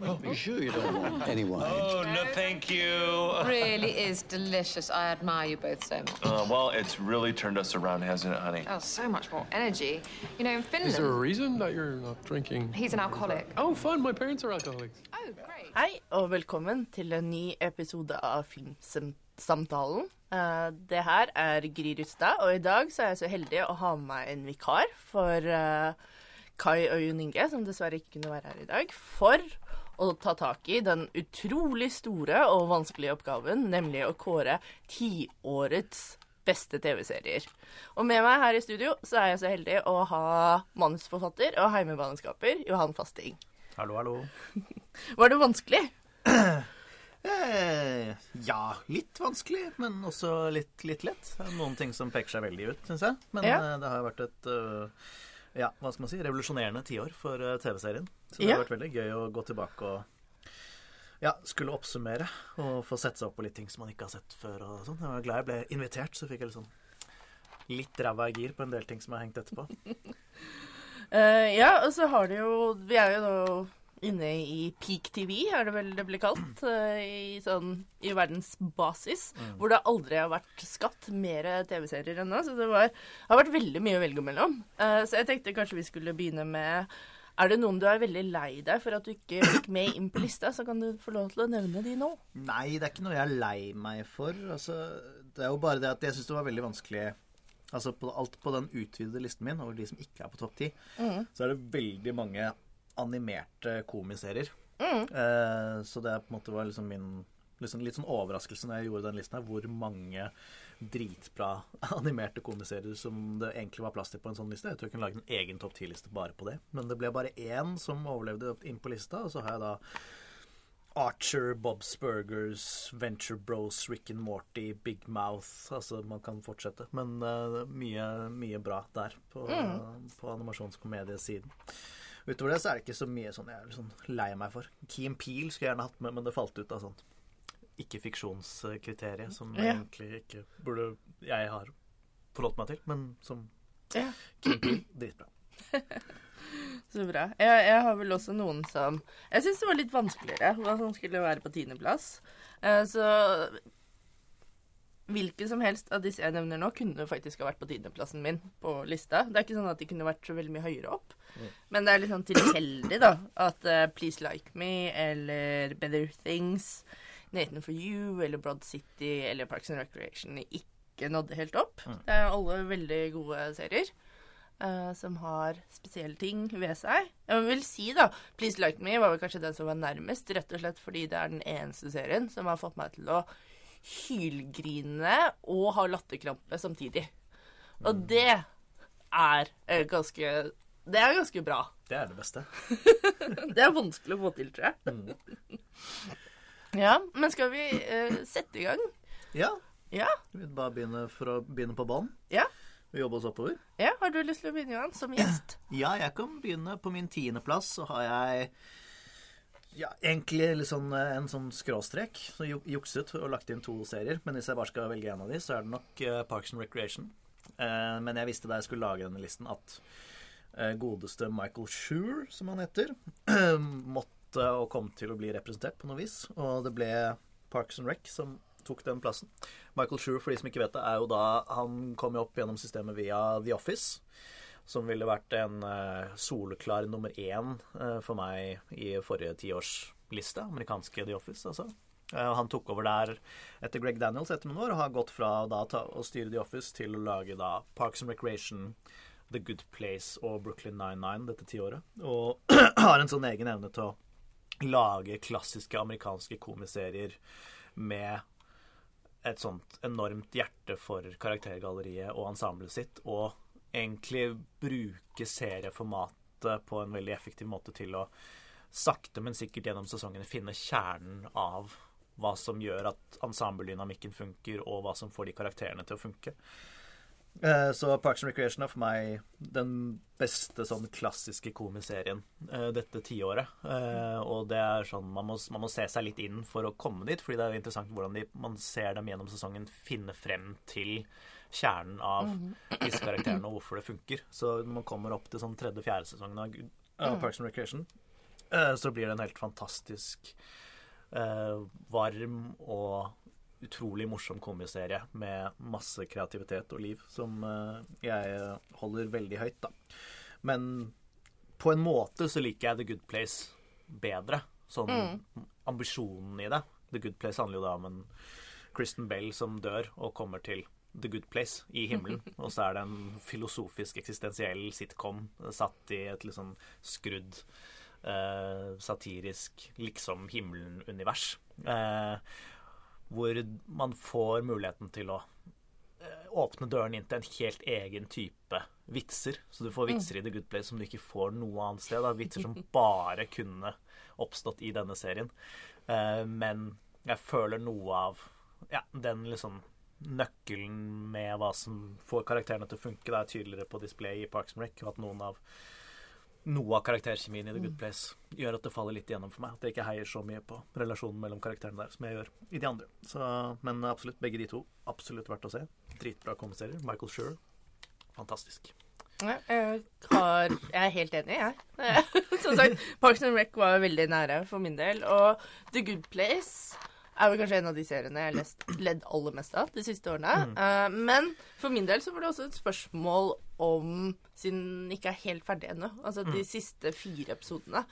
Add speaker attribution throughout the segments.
Speaker 1: No, you sure you don't want any wine?
Speaker 2: Oh, no, thank you.
Speaker 3: really is delicious. I admire you both so much.
Speaker 2: Uh, well, it's really turned us around, hasn't it, honey?
Speaker 3: Oh, so much more energy. You know, in Finland,
Speaker 4: Is there a reason that you're not drinking?
Speaker 3: he's an alcoholic.
Speaker 4: Oh, fun. My parents are alcoholics.
Speaker 3: Oh, great.
Speaker 5: Hei, og velkommen til en ny episode av Filmsamtalen. Uh, det her er Gry Rustad, og i dag så er jeg så heldig å ha med meg en vikar for uh, Kai og Jon Inge, som dessverre ikke kunne være her i dag, for å ta tak i den utrolig store og vanskelige oppgaven, nemlig å kåre tiårets beste TV-serier. Og med meg her i studio så er jeg så heldig å ha manusforfatter og heimebaneskaper Johan Fasting.
Speaker 6: Hallo, hallo.
Speaker 5: Var det vanskelig?
Speaker 6: Eh, ja, litt vanskelig, men også litt, litt lett. Noen ting som peker seg veldig ut, syns jeg. Men
Speaker 5: Ja.
Speaker 6: eh, det har vært et eh, ja, hva skal man si, revolusjonerende tiår for eh, TV-serien. Så det
Speaker 5: Ja.
Speaker 6: har vært veldig gøy å gå tilbake og ja, skulle oppsummere og få sette seg opp på litt ting som man ikke har sett før. og sånn. Jeg var glad jeg ble invitert, så fikk jeg litt sånn litt ræva i gir på en del ting som har hengt etterpå.
Speaker 5: uh, ja, og så har det jo Vi er jo nå inne i peak TV, er det vel det blir kalt, eh, i, sånn, i verdensbasis. Hvor det aldri har vært skapt mer TV-serier ennå. Så det var, har vært veldig mye å velge mellom. Uh, så jeg tenkte kanskje vi skulle begynne med Er det noen du er veldig lei deg for at du ikke fikk med inn på lista, så kan du få lov til å nevne de nå.
Speaker 6: Nei, det er ikke noe jeg er lei meg for. Altså, det er jo bare det at jeg syns det var veldig vanskelig Altså på alt på den utvidede listen min over de som ikke er på topp ti, så er det veldig mange animerte komiserier. Eh, så det på en måte var liksom min liksom litt sånn overraskelse når jeg gjorde den listen her, hvor mange dritbra animerte komiserier som det egentlig var plass til på en sånn liste. Jeg tror jeg kunne lage en egen topp ti-liste bare på det. Men det ble bare én som overlevde inn på lista, og så har jeg da Archer, Bob's Burgers, Venture Bros, Rick and Morty, Big Mouth Altså, man kan fortsette. Men uh, mye, mye bra der på, på animasjonskomediesiden. Utover det så er det ikke så mye sånn jeg er sånn lei meg for. Keen Peel skulle jeg gjerne hatt med, men det falt ut av sånt ikke-fiksjonskriteriet som
Speaker 5: Ja.
Speaker 6: egentlig ikke burde jeg har forholdt meg til, men som
Speaker 5: Ja.
Speaker 6: Keen Peel, dritbra.
Speaker 5: Så bra. Jeg, jeg har vel også noen som Jeg syns det var litt vanskeligere hva som skulle være på tiendeplass. Eh, så hvilken som helst av disse jeg nevner nå, kunne faktisk ha vært på tiendeplassen min på lista. Det er ikke sånn at de kunne vært så veldig mye høyere opp. Men det er litt sånn tilfeldig, da, at uh, Please Like Me eller Better Things, Nathan for You eller Broad City eller Parks and Recreation ikke nådde helt opp. Det er alle veldig gode serier Uh, som har spesielle ting ved seg. Jeg vil si, da, Please Like Me var vel kanskje den som var nærmest, rett og slett fordi det er den eneste serien som har fått meg til å hylgrine og ha latterkrampe samtidig. Og det er eh, ganske Det er ganske bra.
Speaker 6: Det er det beste.
Speaker 5: Det er vanskelig å få til, tror jeg. Ja, men skal vi uh, sette i gang?
Speaker 6: Ja,
Speaker 5: Ja?
Speaker 6: vi bare begynne for å begynne på banen.
Speaker 5: Ja?
Speaker 6: Vi jobber oss oppover.
Speaker 5: ja? Har du lyst til å begynne, Johan, som gjest?
Speaker 6: Ja, jeg kan begynne. På min tiendeplass så har jeg ja, egentlig sånn, eh, en sånn skråstrek. Så jukset og lagt inn to serier. Men hvis jeg bare skal velge en av de, så er det nok eh, Parks and Recreation. Eh, men jeg visste da jeg skulle lage denne listen, at godeste Michael Shure, som han heter, måtte og kom til å bli representert på noe vis. Og det ble Parks and Rec som tok den plassen. Michael Shure, for de som ikke vet det, er jo da Han kom jo opp gjennom systemet via The Office som ville vært en eh, soleklar nummer én eh, for meg i forrige tiårsliste. Amerikanske The Office, altså. Eh, han tok over der etter Greg Daniels etter noen år, og har gått fra da å styre The Office til å lage da Parks and Recreation, The Good Place og Brooklyn 99 dette tiåret. Og har en sånn egen evne til å lage klassiske amerikanske komiserier med et sånt enormt hjerte for karaktergalleriet og ensemblet sitt, og egentlig bruke serieformatet på en veldig effektiv måte til å sakte, men sikkert gjennom sesongene finne kjernen av hva som gjør at ensembledynamikken funker, og hva som får de karakterene til å funke. Eh, Så Parks and Recreation er for meg den beste sånn klassiske komiserien eh, dette tiåret. Eh, Og det er sånn man må, man må se seg litt inn for å komme dit, fordi det er interessant hvordan de, man ser dem gjennom sesongen finne frem til kjernen av disse karakterene og hvorfor det funker. Så når man kommer opp til sånn tredje-fjerde sesongen av, av Parks and Recreation, eh, så blir det en helt fantastisk uh, varm og utrolig morsom komiserie med masse kreativitet og liv, som eh, jeg holder veldig høyt, da. Men på en måte så liker jeg The Good Place bedre. Sånn ambisjonen i det. The Good Place handler jo da om en Kristen Bell som dør og kommer til The Good Place i himmelen. Og så er det en filosofisk, eksistensiell sitcom satt i et litt sånn skrudd, eh, satirisk liksom himmelen-univers. Eh, hvor man får muligheten til å eh, åpne døren inn til en helt egen type vitser. Så du får vitser i The Good Place som du ikke får noe annet sted. Da. Vitser som bare kunne oppstått i denne serien. Eh, men jeg føler noe av ja, den liksom nøkkelen med hva som får karakterene til å funke. Det er tydeligere på display i Parks and Rec, og at noen av noe av karakterkjemien i The Good Place gjør at det faller litt igjennom for meg. At jeg ikke heier så mye på relasjonen mellom karakterene der som jeg gjør i de andre. Så, men absolutt, begge de to. Absolutt verdt å se. Dritbra komiserier. Michael Schur. Fantastisk.
Speaker 5: Jeg, har, jeg er helt enig, jeg. Som sagt, Parks and Rec var veldig nære for min del. Og The Good Place er vel kanskje en av de seriene jeg har lest, ledd aller mest av de siste årene. Eh, men for min del så var det også et spørsmål om Siden den ikke er helt ferdig ennå. Altså de siste fire episodene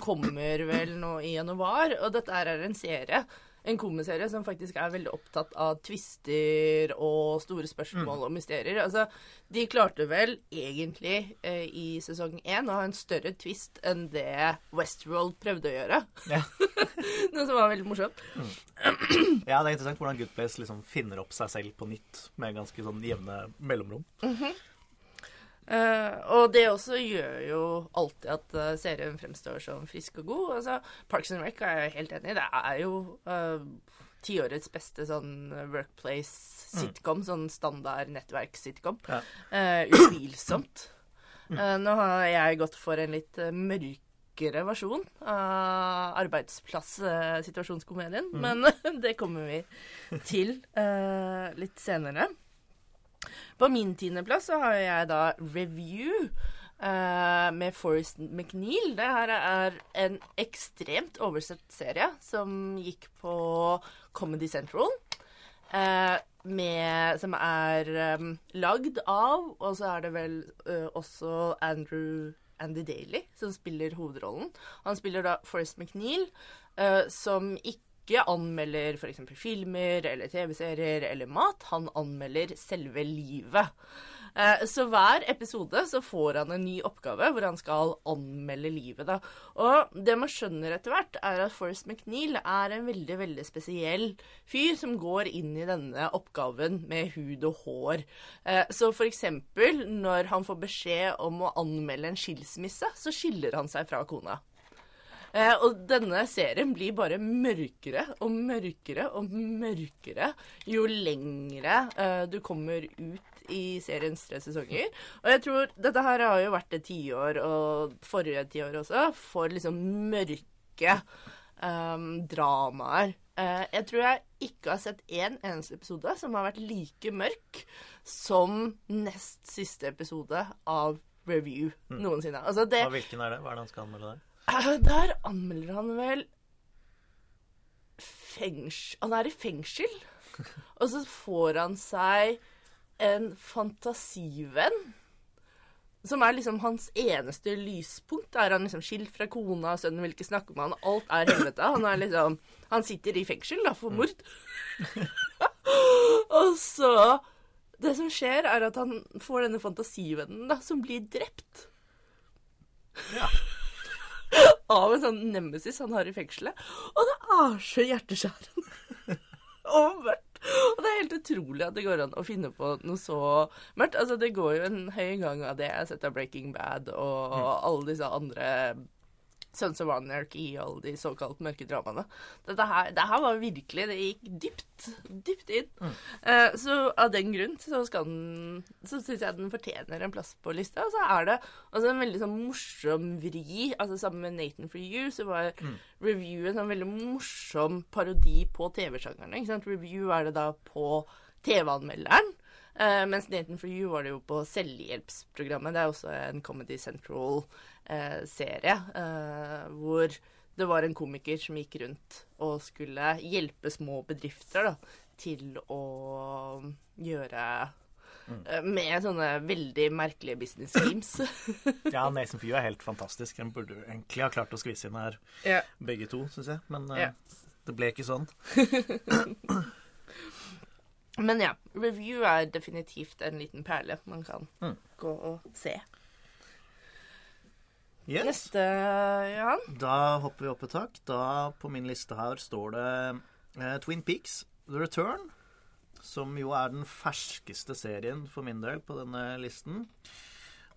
Speaker 5: kommer vel nå i januar. Og dette er en serie en komiserie som faktisk er veldig opptatt av twister og store spørsmål og mysterier. Altså, de klarte vel egentlig eh, i sesong én å ha en større twist enn det Westworld prøvde å gjøre.
Speaker 6: Ja.
Speaker 5: Noe som var veldig morsomt.
Speaker 6: Ja, det er interessant hvordan Good Place liksom finner opp seg selv på nytt med ganske sånn jevne mellomrom.
Speaker 5: Eh, og det også gjør jo alltid at uh, serien fremstår som frisk og god. Altså, Parks and Rec er jeg helt enig i. Det er jo uh, tiårets beste sånn workplace-sitcom. Sånn standard nettverk-sitcom.
Speaker 6: Ja.
Speaker 5: Uh, utvilsomt. Eh, nå har jeg gått for en litt mørkere versjon av arbeidsplass-situasjonskomedien. Men det kommer vi til litt senere. På min tiendeplass så har jeg da Review Uh, med Forrest McNeil. Det her er en ekstremt oversett serie som gikk på Comedy Central. Uh, med, som er um, lagd av, og så er det vel uh, også Andrew Andy Daly som spiller hovedrollen. Han spiller da Forrest McNeil, som ikke anmelder f.eks. filmer eller TV-serier eller mat. Han anmelder selve livet. Eh, Så hver episode så får han en ny oppgave hvor han skal anmelde livet. da. Og det man skjønner etter hvert, er at Forrest McNeil er en veldig veldig spesiell fyr som går inn i denne oppgaven med hud og hår. Eh, Så eksempel når han får beskjed om å anmelde en skilsmisse, så skiller han seg fra kona. Eh, og denne serien blir bare mørkere og mørkere og mørkere jo lengre eh, du kommer ut i seriens tre sesonger. Og jeg tror Dette her har jo vært et tiår, og forrige tiår også, for liksom mørke eh, dramaer. Eh, jeg tror jeg ikke har sett én eneste episode som har vært like mørk som nest siste episode av Review noensinne. Altså det,
Speaker 6: hvilken er det? Hva er det han skal anmelde der?
Speaker 5: Eh, Der anmelder han vel fengsel Han er i fengsel, og så får han seg en fantasivenn. Som er liksom hans eneste lyspunkt. Er han liksom skilt fra kona, sønnen vil ikke snakke med han, alt er helvete. Han er liksom Han sitter i fengsel, da, for mord. og så Det som skjer, er at han får denne fantasivennen, da, som blir drept. Av en sånn nemesis han har i fengselet. Og det er så hjerteskjærende. og mørkt. Og det er helt utrolig at det går an å finne på noe så mørkt. Altså, det går jo en høy gang av det jeg har sett av Breaking Bad og alle disse andre Sons of Anarchy og alle de såkalt mørke dramaene. Dette her, det her var virkelig Det gikk dypt, dypt inn. Eh, så av den grunn så skal den Så syns jeg den fortjener en plass på lista. Og så er det altså en veldig sånn morsom vri. Altså Sammen med Nathan for you så var Review en sånn veldig morsom parodi på TV-sjangeren. ikke sant? Review er det da på TV-anmelderen. Uh, mens Nathan for you var det jo på selvhjelpsprogrammet. Det er også en Comedy eh, serie eh, hvor det var en komiker som gikk rundt og skulle hjelpe små bedrifter da, til å gjøre eh, Med sånne veldig merkelige business games.
Speaker 6: Ja, Nathan Few er helt fantastisk. Den burde egentlig ha klart å skvise inn her
Speaker 5: yeah.
Speaker 6: begge to, syns jeg. Men eh,
Speaker 5: Ja.
Speaker 6: det ble ikke sånn.
Speaker 5: Men ja, review er definitivt en liten perle man kan
Speaker 6: Mm.
Speaker 5: gå og se.
Speaker 6: Yes.
Speaker 5: Neste, Johan?
Speaker 6: Da hopper vi opp et tak. Da på min liste her står det eh, Twin Peaks The Return. Som jo er den ferskeste serien for min del på denne listen.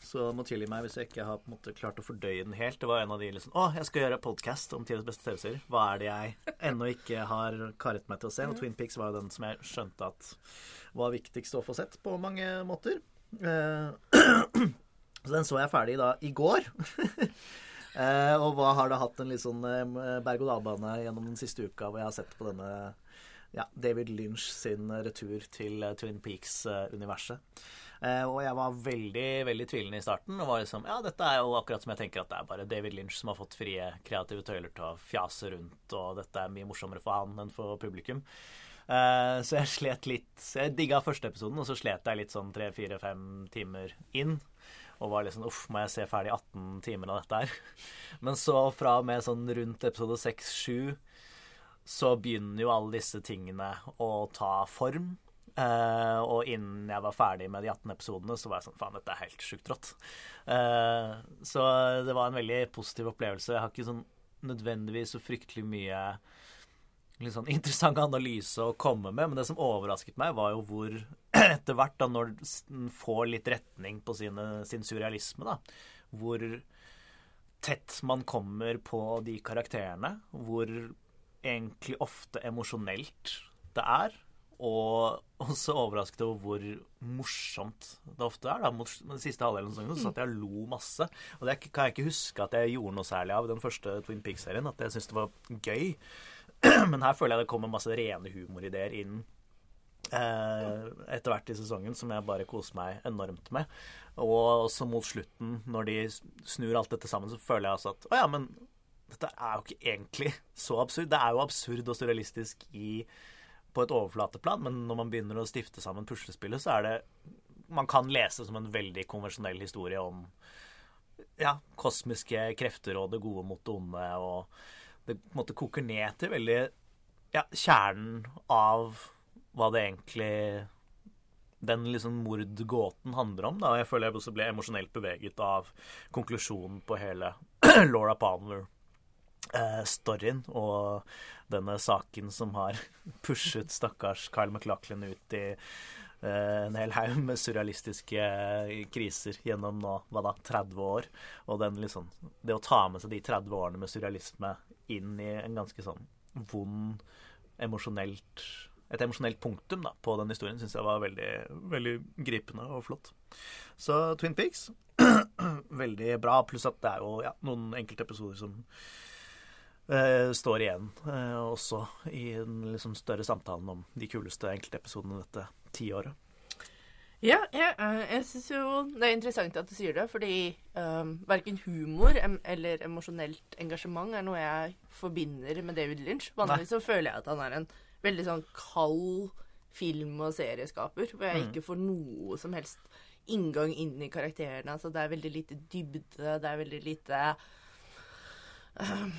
Speaker 6: Så må tilgi meg hvis jeg ikke har på en måte klart å fordøye den helt. Det var en av de liksom Å, jeg skal gjøre podkast om tidenes beste TV-serier. Hva er det jeg ennå ikke har karet meg til å se? Og Twin Peaks var jo den som jeg skjønte at var viktigst å få sett på mange måter. Eh, så den så jeg ferdig da i går. Eh, og hva har da hatt en litt sånn eh, berg-og-dal-bane gjennom den siste uka hvor jeg har sett på denne ja, David Lynch sin retur til eh, Twin Peaks-universet. Eh, og jeg var veldig veldig tvilende i starten. Og var liksom, ja, dette er jo akkurat som jeg tenker at det er bare David Lynch som har fått frie kreative tøyler til å fjase rundt, og dette er mye morsommere for han enn for publikum. Eh, så jeg slet litt Jeg digga første episoden, og så slet jeg litt sånn tre, fire, fem timer inn. Og var sånn uff, må jeg se ferdig 18 timer av dette her? Men så fra og med sånn rundt episode 6-7 så begynner jo alle disse tingene å ta form. Eh, og innen jeg var ferdig med de 18 episodene, så var jeg sånn Faen, dette er helt sjukt rått. Eh, så det var en veldig positiv opplevelse. Jeg har ikke sånn nødvendigvis så fryktelig mye litt sånn interessant analyse å komme med, men det som overrasket meg, var jo hvor etter hvert, da når den får litt retning på sine, sin surrealisme, da, hvor tett man kommer på de karakterene, hvor egentlig ofte emosjonelt det er, og også overrasket over hvor morsomt det ofte er. da, den siste halvdelen av sesongen satt jeg og lo masse. Og det kan jeg ikke huske at jeg gjorde noe særlig av den første Twin Peaks-serien. At jeg syntes det var gøy. Men her føler jeg det kommer masse rene humorideer inn eh, etter hvert i sesongen som jeg bare koser meg enormt med. Og også mot slutten, når de snur alt dette sammen, så føler jeg altså at å ja, men dette er jo ikke egentlig så absurd. Det er jo absurd og surrealistisk i, på et overflateplan, men når man begynner å stifte sammen puslespillet, så er det Man kan lese som en veldig konvensjonell historie om ja, kosmiske krefter og det gode mot det onde, og det på en måte koker ned til veldig ja, kjernen av hva det egentlig den liksom mordgåten handler om. Da. Jeg føler jeg også ble emosjonelt beveget av konklusjonen på hele Laura Palmer-storyen og denne saken som har pushet stakkars Kyle McLachlan ut i eh, en hel haug med surrealistiske kriser gjennom nå, hva da, 30 år. Og den liksom Det å ta med seg de 30 årene med surrealisme inn i en ganske sånn vond, emosjonelt et emosjonelt punktum da, på den historien syns jeg var veldig, veldig gripende og flott. Så Twin Peaks veldig bra. Pluss at det er jo ja, noen enkelte episoder som eh, står igjen eh, også i den liksom, større samtalen om de kuleste enkeltepisodene dette tiåret.
Speaker 5: Ja, jeg, eh, jeg syns jo det er interessant at du sier det, fordi um, verken humor em eller emosjonelt engasjement er noe jeg forbinder med David Lynch. Vanligvis så føler jeg at han er en veldig sånn kald film- og serieskaper, hvor jeg ikke får noe som helst inngang inn i karakterene. Altså, det er veldig lite dybde, det er veldig lite um,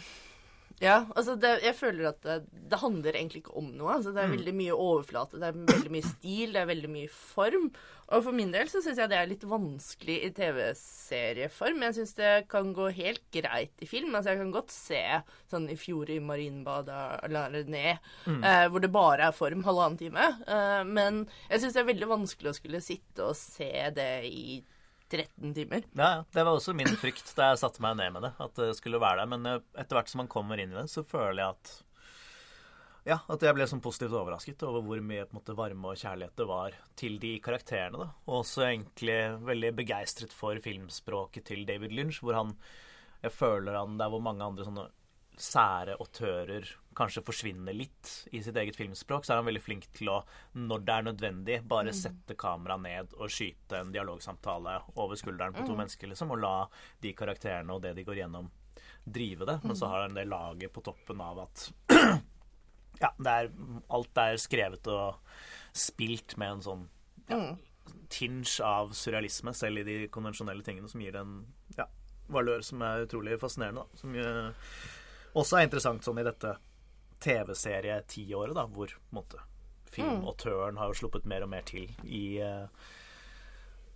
Speaker 5: ja, altså det, jeg føler at det, det handler egentlig ikke om noe. Altså det er veldig mye overflate, det er veldig mye stil, det er veldig mye form. Og for min del så syns jeg det er litt vanskelig i TV-serieform. Jeg syns det kan gå helt greit i film. Altså jeg kan godt se sånn i fjor i Marienbadet eller ned, eh, hvor det bare er form halvannen time. Eh, men jeg syns det er veldig vanskelig å skulle sitte og se det i 13 timer.
Speaker 6: Ja. Det var også min frykt da jeg satte meg ned med det, at det skulle være der. Men eh, etter hvert som man kommer inn i det, så føler jeg at ja, at jeg ble sånn positivt overrasket over hvor mye måte, varme og kjærlighet det var til de karakterene. da. Og også egentlig veldig begeistret for filmspråket til David Lynch, hvor han Jeg føler han Det er hvor mange andre sånne sære autører kanskje forsvinner litt i sitt eget filmspråk, så er han veldig flink til å, når det er nødvendig, bare sette kameraet ned og skyte en dialogsamtale over skulderen på to mennesker, liksom, og la de karakterene og det de går gjennom, drive det. Men så har han det laget på toppen av at ja, det er, alt er skrevet og spilt med en sånn ja, tinge av surrealisme, selv i de konvensjonelle tingene, som gir en ja, valør som er utrolig fascinerende. Da. Som jo også er interessant sånn i dette TV-serie-tiåret, da, hvor på en måte, filmautøren har jo sluppet mer og mer til i eh,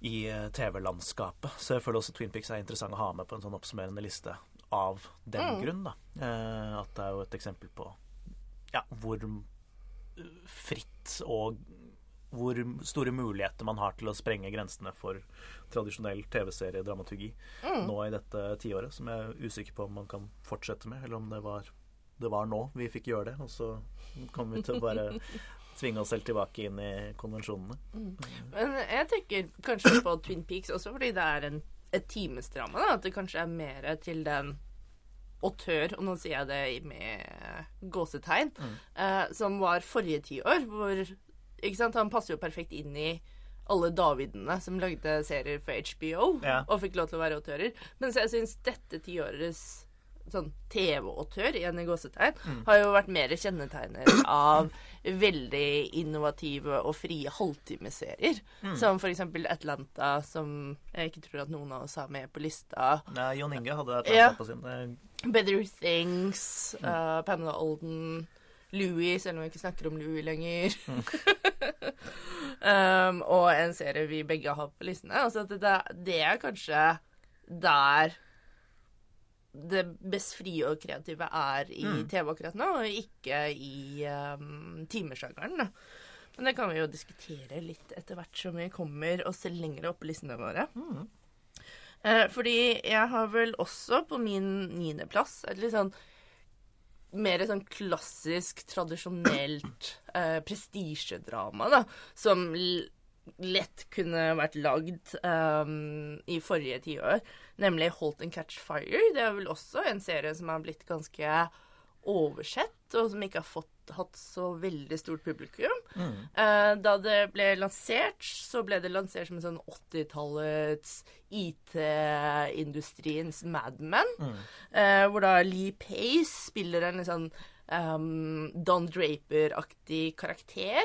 Speaker 6: i eh, TV-landskapet. Så jeg føler også Twin Peaks er interessant å ha med på en sånn oppsummerende liste av den grunn. da. Eh, at det er jo et eksempel på ja, hvor fritt og hvor store muligheter man har til å sprenge grensene for tradisjonell TV-seriedramaturgi nå i dette tiåret, som jeg er usikker på om man kan fortsette med, eller om det var, det var nå vi fikk gjøre det, og så kommer vi til å bare tvinge oss selv tilbake inn i konvensjonene.
Speaker 5: Men jeg tenker kanskje på Twin Peaks også fordi det er en, et timesdrama. da, At det kanskje er mer til den autør, og nå sier jeg det med gåsetegn, eh, som var forrige tiår, hvor ikke sant, Han passer jo perfekt inn i alle Davidene som lagde serier for HBO
Speaker 6: Ja.
Speaker 5: og fikk lov til å være autører. Mens jeg syns dette tiårets sånn TV-autør, igjen i gåsetegn, har jo vært mer kjennetegnet av veldig innovative og frie halvtimeserier. Som for eksempel Atlanta, som jeg ikke tror at noen av oss har med på lista.
Speaker 6: Nei, Jon Inge hadde
Speaker 5: Ja.
Speaker 6: på sin. Det-
Speaker 5: Better Things, uh, Pamela Olden, Louis, selv om vi ikke snakker om Louis lenger. um, og en serie vi begge har på listene. Altså det, det er kanskje der det best frie og kreative er i TV akkurat nå, og ikke i um, timesjangeren. Men det kan vi jo diskutere litt etter hvert som vi kommer oss lenger opp på listene våre. Eh, fordi jeg har vel også på min niendeplass et litt sånn mer sånn klassisk, tradisjonelt eh, prestisjedrama, da. Som lett kunne vært lagd um, i forrige tiår. Nemlig Halt and Catch Fire. Det er vel også en serie som har blitt ganske oversett, og som ikke har fått, hatt så veldig stort publikum. Eh, da det ble lansert, så ble det lansert som en sånn 80-tallets IT-industriens Mad Men. Eh, hvor da Lee Pace spiller en litt sånn um, Don Draper-aktig karakter.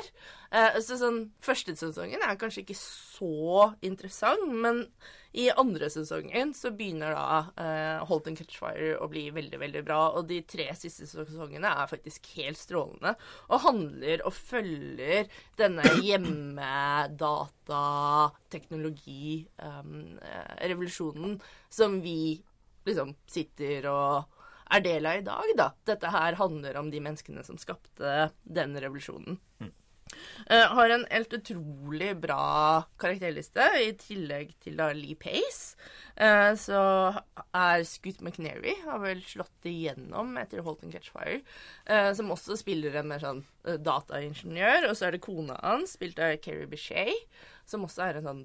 Speaker 5: Uh, så sånn, Første sesongen er kanskje ikke så interessant, men i andre sesongen så begynner da uh, Halt and Catch Fire å bli veldig, veldig bra. Og de tre siste sesongene er faktisk helt strålende. Og handler og følger denne hjemmedatateknologi-revolusjonen som vi liksom sitter og er del av i dag, da. Dette her handler om de menneskene som skapte den revolusjonen. Eh, har en helt utrolig bra karakterliste, i tillegg til da Lee Pace. Uh, så er Scoot McNairy har vel slått igjennom etter Holton Catchfire. Uh, eh, som også spiller en mer sånn dataingeniør. Og så er det kona hans, spilt av Keri Bichet, som også er en sånn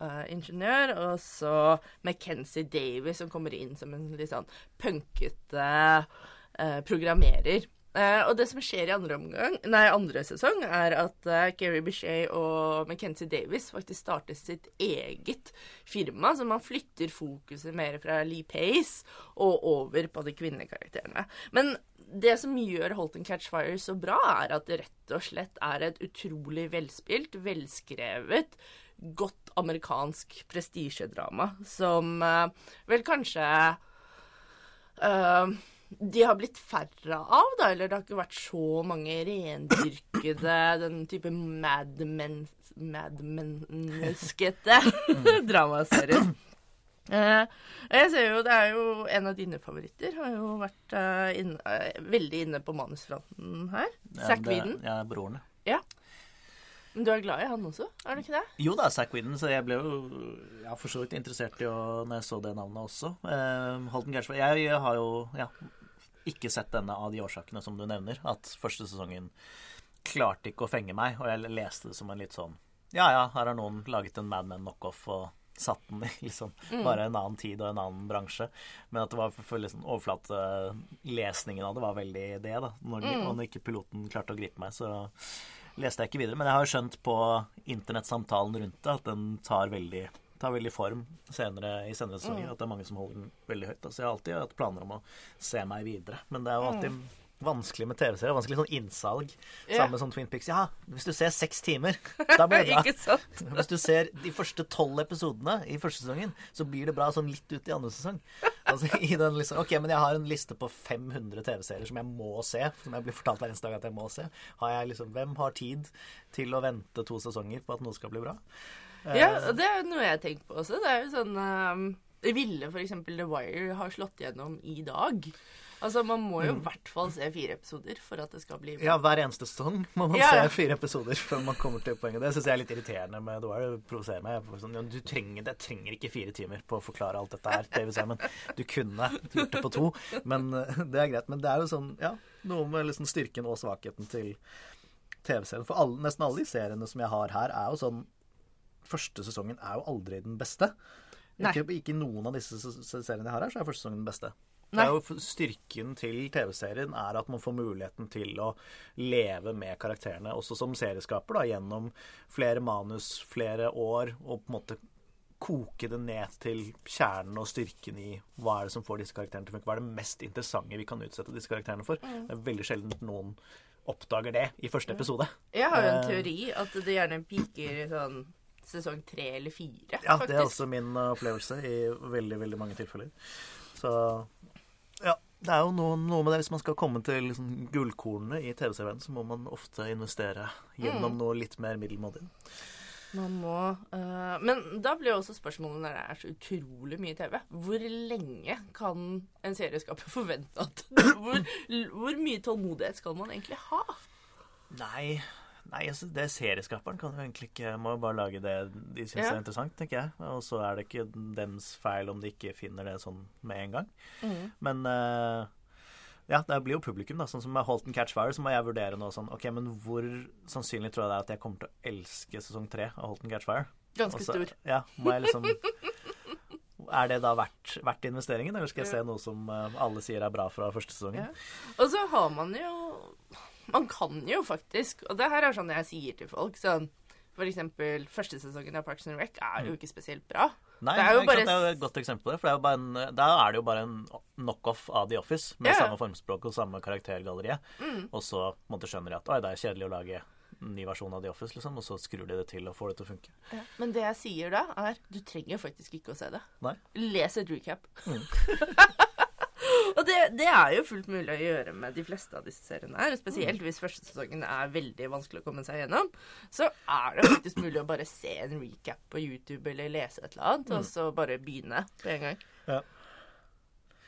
Speaker 5: dataingeniør. og så Mackenzie Davies, som kommer inn som en litt sånn punkete uh, programmerer. Uh, og det som skjer i andre, omgang, nei, andre sesong, er at uh, Gary Bichet og Mackenzie Davis faktisk starter sitt eget firma, så man flytter fokuset mer fra Lee Pace og over på de kvinnekarakterene. Men det som gjør Holton Catchfire Catch Fire så bra, er at det rett og slett er et utrolig velspilt, velskrevet, godt amerikansk prestisjedrama som eh, vel kanskje uh, de har blitt færre av, da, eller det har ikke vært så mange rendyrkede den type madmenneskete mad dramaserier. Eh, jeg ser jo, Det er jo en av dine favoritter. Har jo vært eh, inne, eh, veldig inne på manusfronten her. Zack Weeden.
Speaker 6: Ja, broren.
Speaker 5: Ja. Men du er glad i han også, er du ikke det?
Speaker 6: Jo da, Zack Whedon, så jeg ble jo ja, for så vidt interessert i å når jeg så det navnet også. Eh, Holden Gersvold Jeg, jeg har jo ja, ikke sett denne av de årsakene som du nevner. At første sesongen klarte ikke å fenge meg, og jeg leste det som en litt sånn Ja ja, her har noen laget en Mad Men knockoff, og satt den i liksom bare en annen tid og en annen bransje. Men at det var for liksom overflatelesningen av det var veldig det, da. Når, når ikke piloten klarte å gripe meg, så leste jeg ikke videre. Men jeg har skjønt på internettsamtalen rundt det at den tar veldig tar veldig form senere i senere sesonger. At det er mange som holder den veldig høyt. da. Så jeg har alltid hatt planer om å se meg videre. Men det er jo alltid vanskelig med TV-serier. Vanskelig sånn innsalg.
Speaker 5: Yeah.
Speaker 6: Samme som Twin Pics. Ja, hvis du ser seks timer, da blir det bra.
Speaker 5: Ikke sant?
Speaker 6: Hvis du ser de første tolv episodene i første sesongen, så blir det bra sånn litt ut i andre sesong. Altså, i den liksom, ok, men jeg har en liste på 500 TV-serier som jeg må se, som jeg blir fortalt hver eneste dag at jeg må se. Har jeg liksom, hvem har tid til å vente to sesonger på at noe skal bli bra?
Speaker 5: Ja, og det er jo noe jeg tenker på også. Det er jo sånn um, Ville f.eks. The Wire ha slått gjennom i dag? Altså, Man må jo i hvert fall se fire episoder for at det skal bli
Speaker 6: Ja, hver eneste sesong må man
Speaker 5: Ja, ja.
Speaker 6: se fire episoder før man kommer til poenget. Det syns jeg er litt irriterende med The Wire. Det provoserer meg. Sånn, du trenger, det trenger ikke fire timer på å forklare alt dette her, David Simon. Du kunne gjort det på to, men eh, det er greit. Men det er jo sånn, ja, noe med liksom styrken og svakheten til TV-serien. For alle, nesten alle de seriene som jeg har her, er jo sånn Første sesongen er jo aldri den beste. Ikke, ikke noen av disse seriene jeg har her, så er første sesongen den beste. Det er jo Styrken til TV-serien er at man får muligheten til å leve med karakterene, også som serieskaper, da, gjennom flere manus, flere år, og på en måte koke det ned til kjernen og styrken i hva er det som får disse karakterene til å funke. Hva er det mest interessante vi kan utsette disse karakterene for? Det er veldig sjelden noen oppdager det i første episode.
Speaker 5: Jeg har jo en
Speaker 6: Eh,
Speaker 5: teori at det gjerne piker sånn sesong tre eller fire,
Speaker 6: Ja,
Speaker 5: faktisk.
Speaker 6: det er også min uh, opplevelse i veldig, veldig mange tilfeller. Så ja, det er jo noe, noe med det. Hvis man skal komme til liksom, gullkornene i TV-serien, så må man ofte investere gjennom
Speaker 5: Mm.
Speaker 6: noe litt mer middelmådig.
Speaker 5: Man må uh, Men da blir jo også spørsmålet når det er så utrolig mye TV. Hvor lenge kan en serieskaper forvente at hvor, hvor mye tålmodighet skal man egentlig ha?
Speaker 6: Nei, nei altså, det serieskaperen kan jo egentlig ikke Må jo bare lage det de syns
Speaker 5: Ja.
Speaker 6: er interessant, tenker jeg. Og så er det ikke dems feil om de ikke finner det sånn med en gang.
Speaker 5: Mm.
Speaker 6: Men eh, ja, det blir jo publikum, da. Sånn som med Holton Catchfire, så må jeg vurdere nå sånn OK, men hvor sannsynlig tror jeg det er at jeg kommer til å elske sesong tre av Holton Catchfire?
Speaker 5: Ganske
Speaker 6: Også,
Speaker 5: stor.
Speaker 6: Ja, må jeg liksom Er det da verdt, verdt investeringen, eller skal jeg se noe som eh, alle sier er bra fra første sesongen?
Speaker 5: Ja. Og så har man jo Man kan jo faktisk Og det her er sånn jeg sier til folk sånn For eksempel første sesongen av Parks and Rec er jo ikke spesielt bra.
Speaker 6: Nei,
Speaker 5: Det er jo bare
Speaker 6: sant, det er et godt eksempel. på det, For det er en, da er det jo bare en knockoff av The Office, med
Speaker 5: yeah.
Speaker 6: samme formspråk og samme karaktergalleriet. Og så måtte skjønner de at det er kjedelig å lage en ny versjon av The Office, liksom, og så skrur de det til og får det til å funke.
Speaker 5: Men det jeg sier da, er du trenger faktisk ikke å se det.
Speaker 6: Nei.
Speaker 5: Les et recap. og det, det er jo fullt mulig å gjøre med de fleste av disse seriene her. Spesielt hvis første sesongen er veldig vanskelig å komme seg gjennom. Så er det faktisk mulig å bare se en recap på YouTube eller lese et eller annet, og så bare begynne på en gang.
Speaker 6: Ja.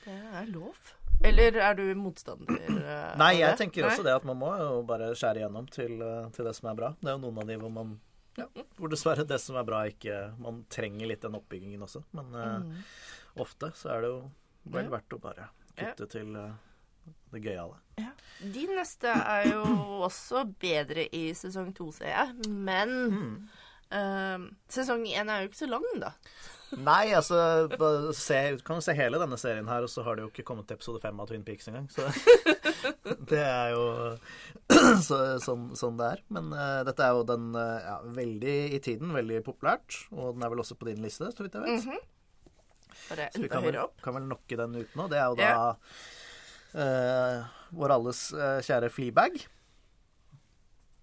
Speaker 5: Det er lov. Eller er du motstander eh,
Speaker 6: Nei, jeg
Speaker 5: det?
Speaker 6: tenker også det at man må jo bare skjære igjennom til, eh, til det som er bra. Det er jo noen av de hvor man ja, hvor dessverre det som er bra, ikke Man trenger litt den oppbyggingen også. Men eh, ofte så er det jo vel verdt å bare kutte til eh, det gøyale.
Speaker 5: Ja. De neste er jo også bedre i sesong to, ser jeg. Men eh, sesong én er jo ikke så lang, da.
Speaker 6: Nei, altså se, kan jo se hele denne serien her, og så har det jo ikke kommet til episode fem av Twin Peaks engang. Så det er jo så, sånn, sånn det er. Men uh, dette er jo den uh, ja, veldig i tiden, veldig populært. Og den er vel også på din liste, så vidt jeg vet.
Speaker 5: Mm
Speaker 6: Så vi
Speaker 5: enda
Speaker 6: kan
Speaker 5: høyere opp.
Speaker 6: kan vel nokke den ut nå. Det er jo da
Speaker 5: Ja.
Speaker 6: uh, vår alles uh, kjære Fleabag.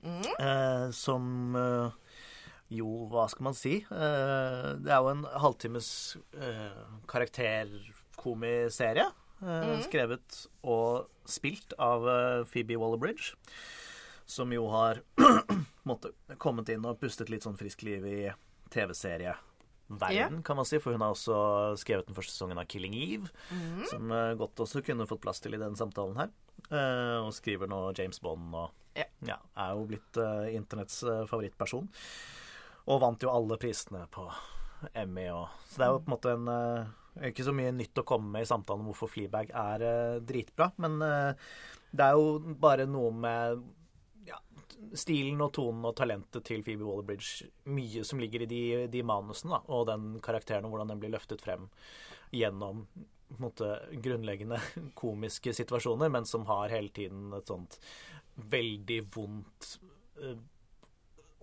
Speaker 5: Mm.
Speaker 6: Uh, som jo, hva skal man si? Det er jo en halvtimes karakterkomiserie.
Speaker 5: Mm.
Speaker 6: Skrevet og spilt av Phoebe Waller-Bridge. Som jo har måtte, kommet inn og pustet litt sånn friskt liv i TV-serieverden, kan man si. For hun har også skrevet den første sesongen av Killing Eve,
Speaker 5: Mm.
Speaker 6: som eh, godt også kunne fått plass til i den samtalen her. Eh, og skriver nå James Bond og
Speaker 5: Ja.
Speaker 6: ja, er jo blitt eh, internetts favorittperson. Og vant jo alle prisene på Emmy og Så det er jo på en måte en Ikke så mye nytt å komme med i samtalen om hvorfor Fleabag er dritbra, men det er jo bare noe med stilen og tonen og talentet til Phoebe Waller-Bridge mye som ligger i de, de manusene, da, og den karakteren og hvordan den blir løftet frem gjennom måte, grunnleggende komiske situasjoner, men som har hele tiden et sånt veldig vondt eh,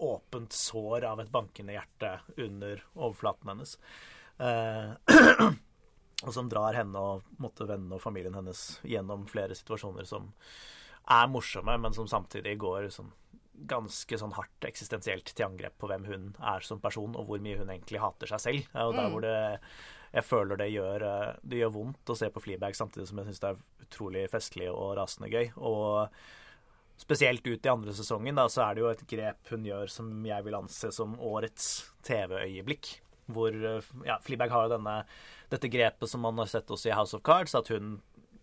Speaker 6: åpent sår av et bankende hjerte under overflaten hennes. Eh, og som drar henne og måtte, vennene og familien hennes gjennom flere situasjoner som er morsomme, men som samtidig går sånn, ganske sånn hardt eksistensielt til angrep på hvem hun er som person, og hvor mye hun egentlig hater seg selv. Og der hvor det jeg føler det gjør, eh, det gjør vondt å se på Fleabag, samtidig som jeg syns det er utrolig festlig og rasende gøy. Og spesielt ut i andre sesongen, da, så er det jo et grep hun gjør som jeg vil anse som årets TV-øyeblikk. Hvor eh, ja, Fleabag har jo denne, dette grepet som man har sett også i House of Cards, at hun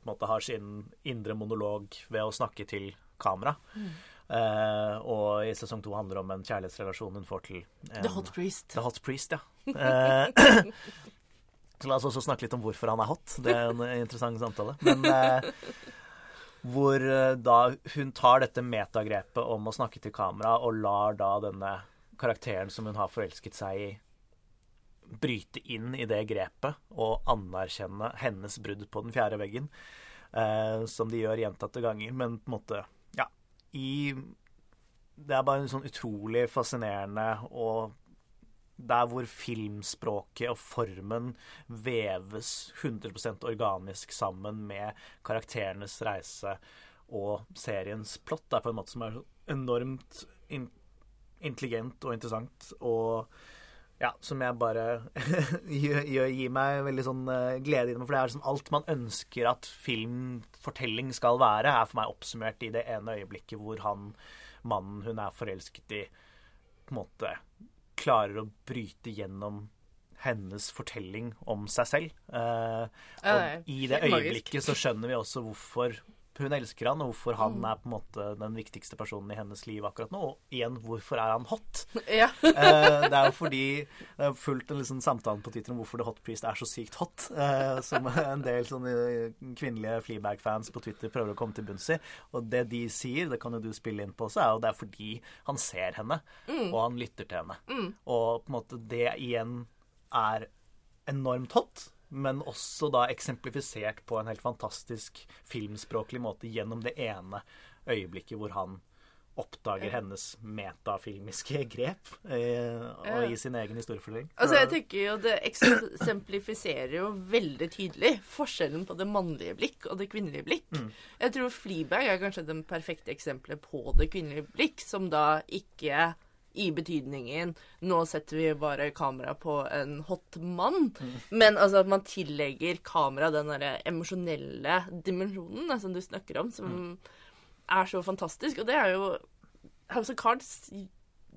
Speaker 6: måte har sin indre monolog ved å snakke til kamera. Eh, og i sesong to handler det om en kjærlighetsrelasjon hun får til en,
Speaker 5: The Hot Priest.
Speaker 6: The Hot Priest, ja. Eh, så la oss også snakke litt om hvorfor han er hot. Det er en interessant samtale. Men eh, hvor eh, da hun tar dette metagrepet om å snakke til kamera, og lar da denne karakteren som hun har forelsket seg i, bryte inn i det grepet og anerkjenne hennes brudd på den fjerde veggen, eh, som de gjør gjentatte ganger, men på en måte Ja, i Det er bare en sånn utrolig fascinerende og der hvor filmspråket og formen veves 100% organisk sammen med karakterenes reise og seriens plott. Det er på en måte som er enormt in intelligent og interessant, og ja, som jeg bare gir, gir meg veldig sånn uh, glede i det. For det er sånn alt man ønsker at filmfortelling skal være, er for meg oppsummert i det ene øyeblikket hvor han, mannen hun er forelsket i, på en måte klarer å bryte gjennom hennes fortelling om seg selv. Uh, og i det øyeblikket så skjønner vi også hvorfor hun elsker han, og hvorfor han er på en måte den viktigste personen i hennes liv akkurat nå. Og igjen, hvorfor er han hot?
Speaker 5: Ja.
Speaker 6: Eh, det er jo fordi det er fulgt en liksom samtale på Twitter om hvorfor The Hot Priest er så sykt hot. eh, som en del sånne kvinnelige Fleabag-fans på Twitter prøver å komme til bunns i. Og det de sier, det kan jo du spille inn på også, er jo det er fordi han ser henne, og han lytter til henne. Og på en måte det igjen er enormt hot. Men også da eksemplifisert på en helt fantastisk filmspråklig måte gjennom det ene øyeblikket hvor han oppdager hennes metafilmiske grep eh, og i sin egen historiefortelling.
Speaker 5: Altså, jeg tenker jo Det eksemplifiserer jo veldig tydelig forskjellen på det mannlige blikk og det kvinnelige blikk. Jeg tror Fleabag er kanskje det perfekte eksempelet på det kvinnelige blikk, som da ikke i betydningen Nå setter vi bare kamera på en hot mann. Men altså at man tillegger kamera den derre emosjonelle dimensjonen som du snakker om, som er så fantastisk. Og det er jo House of Cards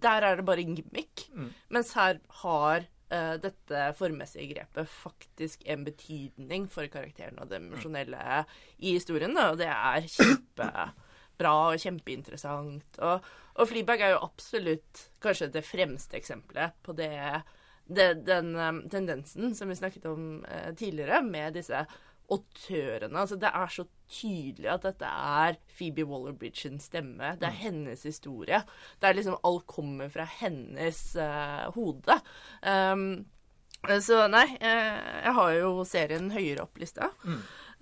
Speaker 5: Der er det bare en gimmick. Mens her har uh, dette formmessige grepet faktisk en betydning for karakteren og det emosjonelle i historien. Da, og det er kjempebra og kjempeinteressant. Og, og Fleabag er jo absolutt kanskje det fremste eksempelet på det, det den um, tendensen som vi snakket om uh, tidligere, med disse autørene. Altså, det er så tydelig at dette er Phoebe Waller-Bridges stemme. Det er hennes historie. Det er liksom Alt kommer fra hennes uh, hode. Um, så nei, eh, jeg har jo serien høyere opp lista.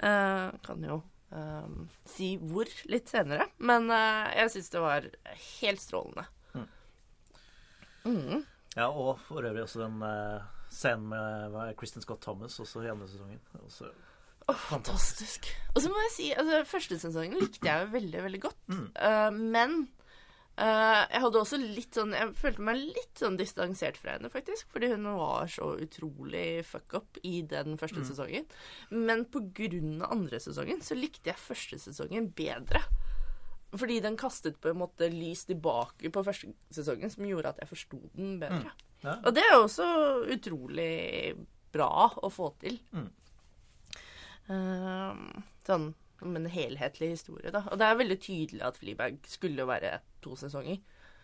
Speaker 5: Eh, kan jo um, si hvor litt senere. Men uh, jeg syns det var helt strålende.
Speaker 6: Ja, og for øvrig også den uh, scenen med Kristin Scott Thomas også i andre sesongen. Også,
Speaker 5: Fantastisk. Og så må jeg si, altså, første sesongen likte jeg jo veldig, veldig godt. Eh, men eh, jeg hadde også litt sånn Jeg følte meg litt sånn distansert fra henne, faktisk. Fordi hun var så utrolig fuck up i den første sesongen. Men på grunn av andre sesongen så likte jeg første sesongen bedre. Fordi den kastet på en måte lys tilbake på første sesongen, som gjorde at jeg forsto den bedre.
Speaker 6: Ja.
Speaker 5: Og det er også utrolig bra å få til. Ehm, sånn som en helhetlig historie, da. Og det er veldig tydelig at Fleabag skulle være to sesonger.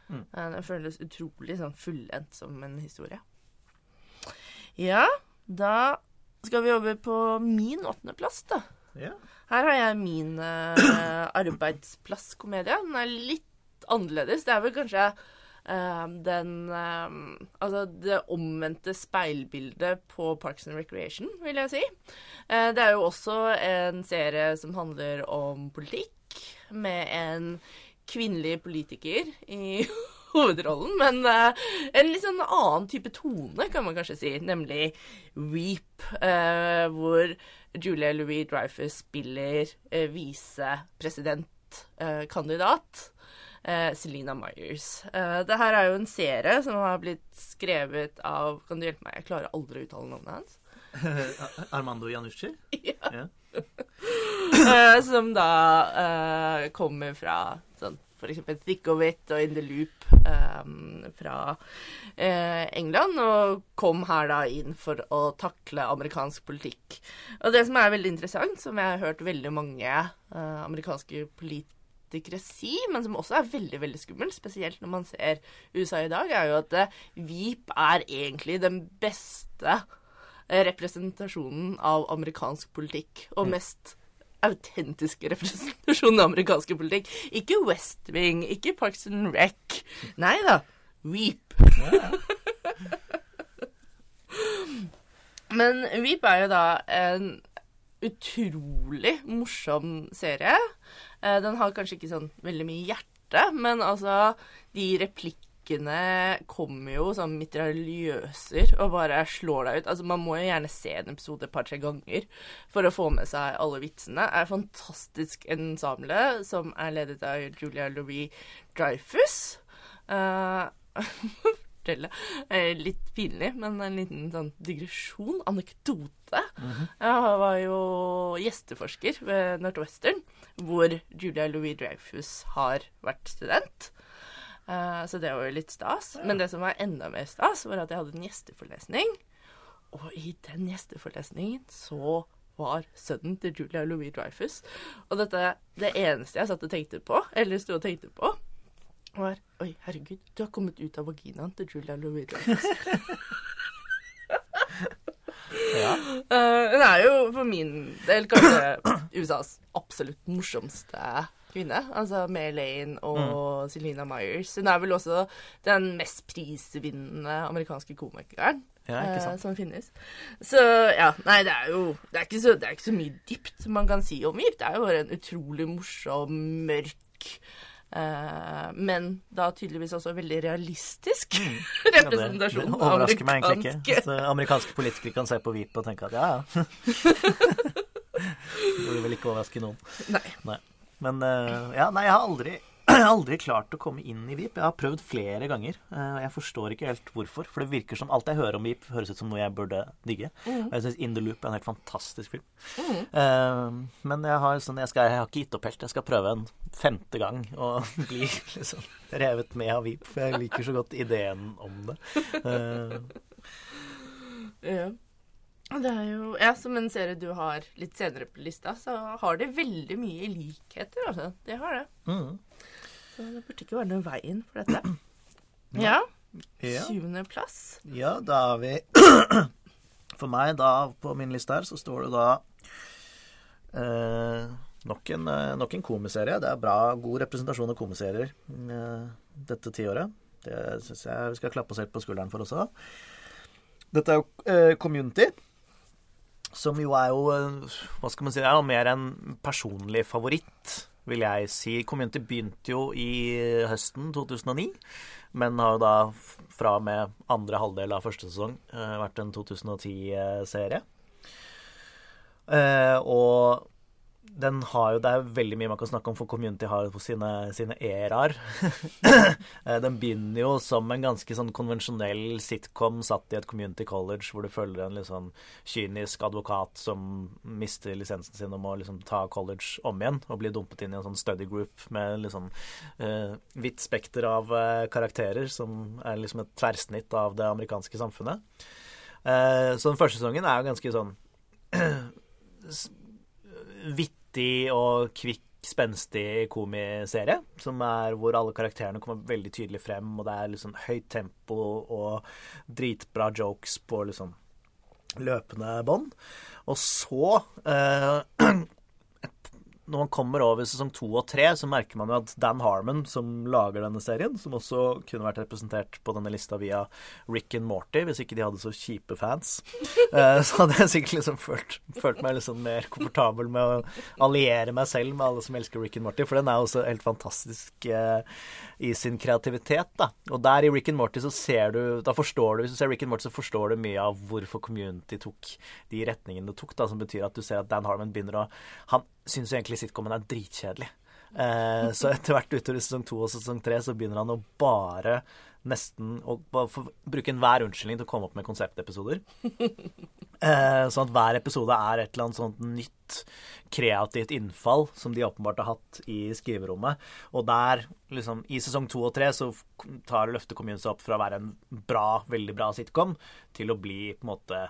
Speaker 6: Mm.
Speaker 5: Eh, Den føles utrolig sånn fullendt som en historie. Ja, da skal vi over på min åttendeplass, da.
Speaker 6: ja.
Speaker 5: Her har jeg min uh, arbeidsplasskomedie. Den er litt annerledes. Det er vel kanskje den eh, Altså det omvendte speilbildet på Parks and Recreation, vil jeg si. Eh, det er jo også en serie som handler om politikk, med en kvinnelig politiker i hovedrollen, men eh, en litt sånn annen type tone, kan man kanskje si, nemlig Weep, eh, hvor Julia Louis Dreyfus spiller visepresidentkandidat. Eh, Selena Myers. Eh, det her er jo en serie som har blitt skrevet av Kan du hjelpe meg? Jeg klarer aldri å uttale navnet hans.
Speaker 6: Armando Janucci?
Speaker 5: Ja. Eh, som da eh, kommer fra sånn for eksempel Thick of It og In the Loop um, fra eh, England, og kom her da inn for å takle amerikansk politikk. Og det som er veldig interessant, som jeg har hørt veldig mange eh, amerikanske politikere si, men som også er veldig veldig skummelt, spesielt når man ser USA i dag, er jo at eh, Veep er egentlig den beste eh, representasjonen av amerikansk politikk, og mest autentiske representasjonen av amerikansk politikk. Ikke West Wing, ikke Parks and Rec. Nei da, Veep. Men Veep er jo da en utrolig morsom serie. Eh, Den har kanskje ikke sånn veldig mye hjerte, men altså De replikkene kommer jo som mitraljøser og bare slår deg ut. Altså Man må jo gjerne se en episode et par-tre ganger for å få med seg alle vitsene. Det er et fantastisk ensemble som er ledet av Julia Louis Dreyfus. Uh, fortelle. Eh, Litt pinlig, men en liten sånn digresjon, anekdote. Jeg var jo gjesteforsker ved Northwestern, hvor Julia Louis Dreyfus har vært student. Eh, Så det var jo litt stas. Men det som var enda mer stas, var at jeg hadde en gjesteforelesning. Og i den gjesteforelesningen så var sønnen til Julia Louis Dreyfus. Og dette, det eneste jeg satt og tenkte på, eller sto og tenkte på, var Oi, herregud, du har kommet ut av vaginaen til Julia Louis Dreyfus.
Speaker 6: Ja.
Speaker 5: uh, hun er jo for min del kanskje USAs absolutt morsomste kvinne. Altså med Elaine og Selena Myers. Hun er vel også den mest prisvinnende amerikanske komikeren.
Speaker 6: Ja, ikke
Speaker 5: eh, som finnes. Så ja, nei, det er jo det er, ikke så, det er ikke så mye dypt man kan si om Ip. Det er jo bare en utrolig morsom, mørk eh, men da tydeligvis også veldig realistisk representasjon
Speaker 6: ja, det overrasker meg egentlig ikke. At eh, amerikanske politikere kan se på VIP og tenke at ja, ja. det Burde vel ikke overraske noen.
Speaker 5: Nei.
Speaker 6: Nei. Men eh, ja, nei, jeg har aldri, aldri klart å komme inn i VIP. Jeg har prøvd flere ganger. eh, og jeg forstår ikke helt hvorfor. For det virker som alt jeg hører om VIP, høres ut som noe jeg burde digge. Og jeg syns In the Loop er en helt fantastisk film. Eh, men jeg har, sånn, jeg, skal, jeg har ikke gitt opp helt. Jeg skal prøve en femte gang og bli liksom revet med av VIP. For jeg liker så godt ideen om det. Uh.
Speaker 5: Ja. Det er jo, ja, Som en serie du har litt senere på lista, så har det veldig mye likheter. altså. Det har det.
Speaker 6: mm.
Speaker 5: Så det burde ikke være noen veien for dette. Ja.
Speaker 6: ja.
Speaker 5: Syvendeplass.
Speaker 6: Ja, da har vi For meg, da, på min liste her, så står det da eh, nok, en, eh, nok en komiserie. Det er bra, god representasjon av komiserier eh, dette tiåret. Det syns jeg vi skal klappe oss helt på skulderen for også. Dette er jo eh, Community. Som jo er jo eh, Hva skal man si? Det er jo mer en personlig favoritt, vil jeg si. Community begynte jo i høsten 2009, men har jo da fra og med andre halvdel av første sesong eh, vært en 2010-serie. Eh, og den har jo, Det er veldig mye man kan snakke om, for Community har jo sine, sine æraer. Eh, den begynner jo som en ganske sånn konvensjonell sitcom satt i et community college, hvor du følger en litt sånn kynisk advokat som mister lisensen sin og må liksom ta college om igjen, og blir dumpet inn i en sånn study group med liksom uh, vidt spekter av uh, karakterer, som er liksom et tverrsnitt av det amerikanske samfunnet. Uh, så den første sesongen er jo ganske sånn vittig og kvikk, spenstig komiserie. Som er hvor alle karakterene kommer veldig tydelig frem, og det er liksom høyt tempo og dritbra jokes på liksom løpende bånd. Og så, eh, når man kommer over sesong to og tre, så merker man jo at Dan Harmon, som lager denne serien, som også kunne vært representert på denne lista via Rick and Morty, hvis ikke de hadde så kjipe fans, eh, så hadde jeg sikkert liksom følt, følt meg liksom mer komfortabel med å alliere meg selv med alle som elsker Rick and Morty, for den er også helt fantastisk eh, i sin kreativitet, da. Og der i Rick and Morty så ser du Da forstår du, hvis du ser Rick and Morty, så forstår du mye av hvorfor community tok de retningene det tok, da, som betyr at du ser at Dan Harmon begynner å Han syns jo egentlig sitcomen er dritkjedelig. Eh, så etter hvert utover sesong to og sesong tre så begynner han å bare nesten å bruke enhver unnskyldning til å komme opp med konseptepisoder. Eh, sånn at hver episode er et eller annet sånt nytt kreativt innfall som de åpenbart har hatt i skriverommet. Og der, liksom, i sesong to og tre, så tar Løfte kommune seg opp fra å være en bra, veldig bra sitcom til å bli på en måte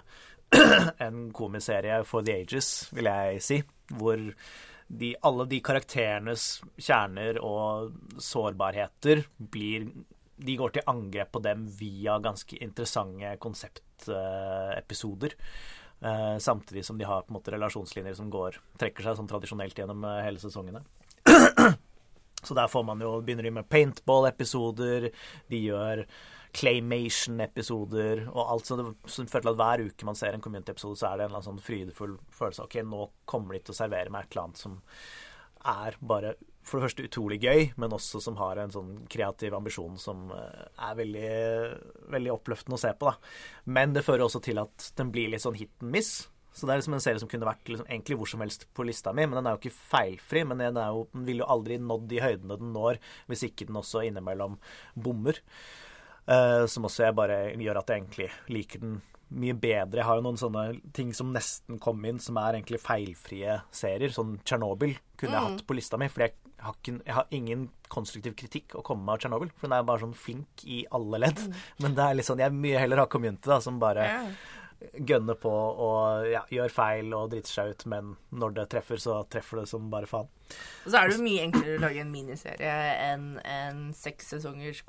Speaker 6: en komiserie for the ages, vil jeg si. Hvor de, alle de karakterenes kjerner og sårbarheter blir De går til angrep på dem via ganske interessante konseptepisoder. Eh, samtidig som de har på en måte relasjonslinjer som går, trekker seg sånn tradisjonelt gjennom eh, hele sesongene. Så der får man jo, begynner de med paintball-episoder, de gjør claymation-episoder og alt sånt. Så føler at hver uke man ser en community-episode, så er det en sånn frydefull følelse av ok, nå kommer de til å servere meg et eller annet som er bare for det første utrolig gøy, men også som har en sånn kreativ ambisjon som eh, er veldig, veldig oppløftende å se på. da. Men det fører også til at den blir litt sånn hit and miss. Så det er liksom en serie som kunne vært liksom egentlig hvor som helst på lista mi, men den er jo ikke feilfri. Men den, jo, den ville jo aldri nådd de høydene den når, hvis ikke den også innimellom bommer. Eh, som også jeg bare gjør at jeg egentlig liker den mye bedre. Jeg har jo noen sånne ting som nesten kom inn, som er egentlig feilfrie serier. Sånn Tsjernobyl kunne jeg hatt på lista mi, for jeg har, jeg har ingen konstruktiv kritikk å komme med av Tsjernobyl. For den er bare sånn flink i alle ledd. Men det er litt sånn, jeg mye heller har Community, da, som bare
Speaker 5: yeah.
Speaker 6: gønner på og ja, gjør feil og driter seg ut, men når det treffer, så treffer det som bare faen.
Speaker 5: Og så er det jo mye enklere å lage en miniserie enn en seks sesongers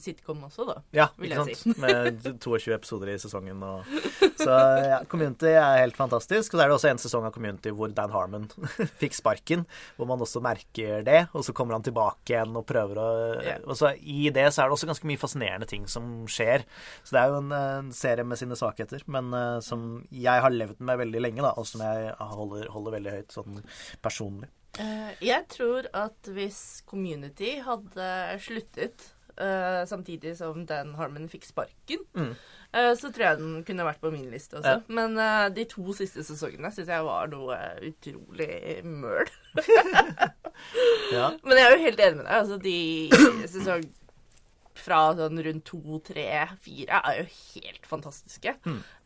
Speaker 5: sitcom også, da.
Speaker 6: Ja,
Speaker 5: Vil
Speaker 6: ikke
Speaker 5: jeg
Speaker 6: sant? Med 22 episoder i sesongen. Og... Så ja, Community er helt fantastisk. Og så er det også en sesong av Community hvor Dan Harmon fikk sparken, hvor man også merker det. Og så kommer han tilbake igjen og prøver å
Speaker 5: yeah.
Speaker 6: Og så i det så er det også ganske mye fascinerende ting som skjer. Så det er jo en, en serie med sine svakheter, men uh, som jeg har levd med veldig lenge, da, og som jeg holder, holder veldig høyt sånn personlig.
Speaker 5: Eh, jeg tror at hvis Community hadde sluttet uh, samtidig som Dan Harmon fikk sparken,
Speaker 6: Mm.
Speaker 5: uh, så tror jeg den kunne vært på min liste også.
Speaker 6: Ja.
Speaker 5: Men uh, de to siste sesongene syns jeg var noe utrolig møl.
Speaker 6: Ja.
Speaker 5: Men jeg er jo helt enig med deg. Altså, de sesong fra sånn rundt to, tre, fire er jo helt fantastiske.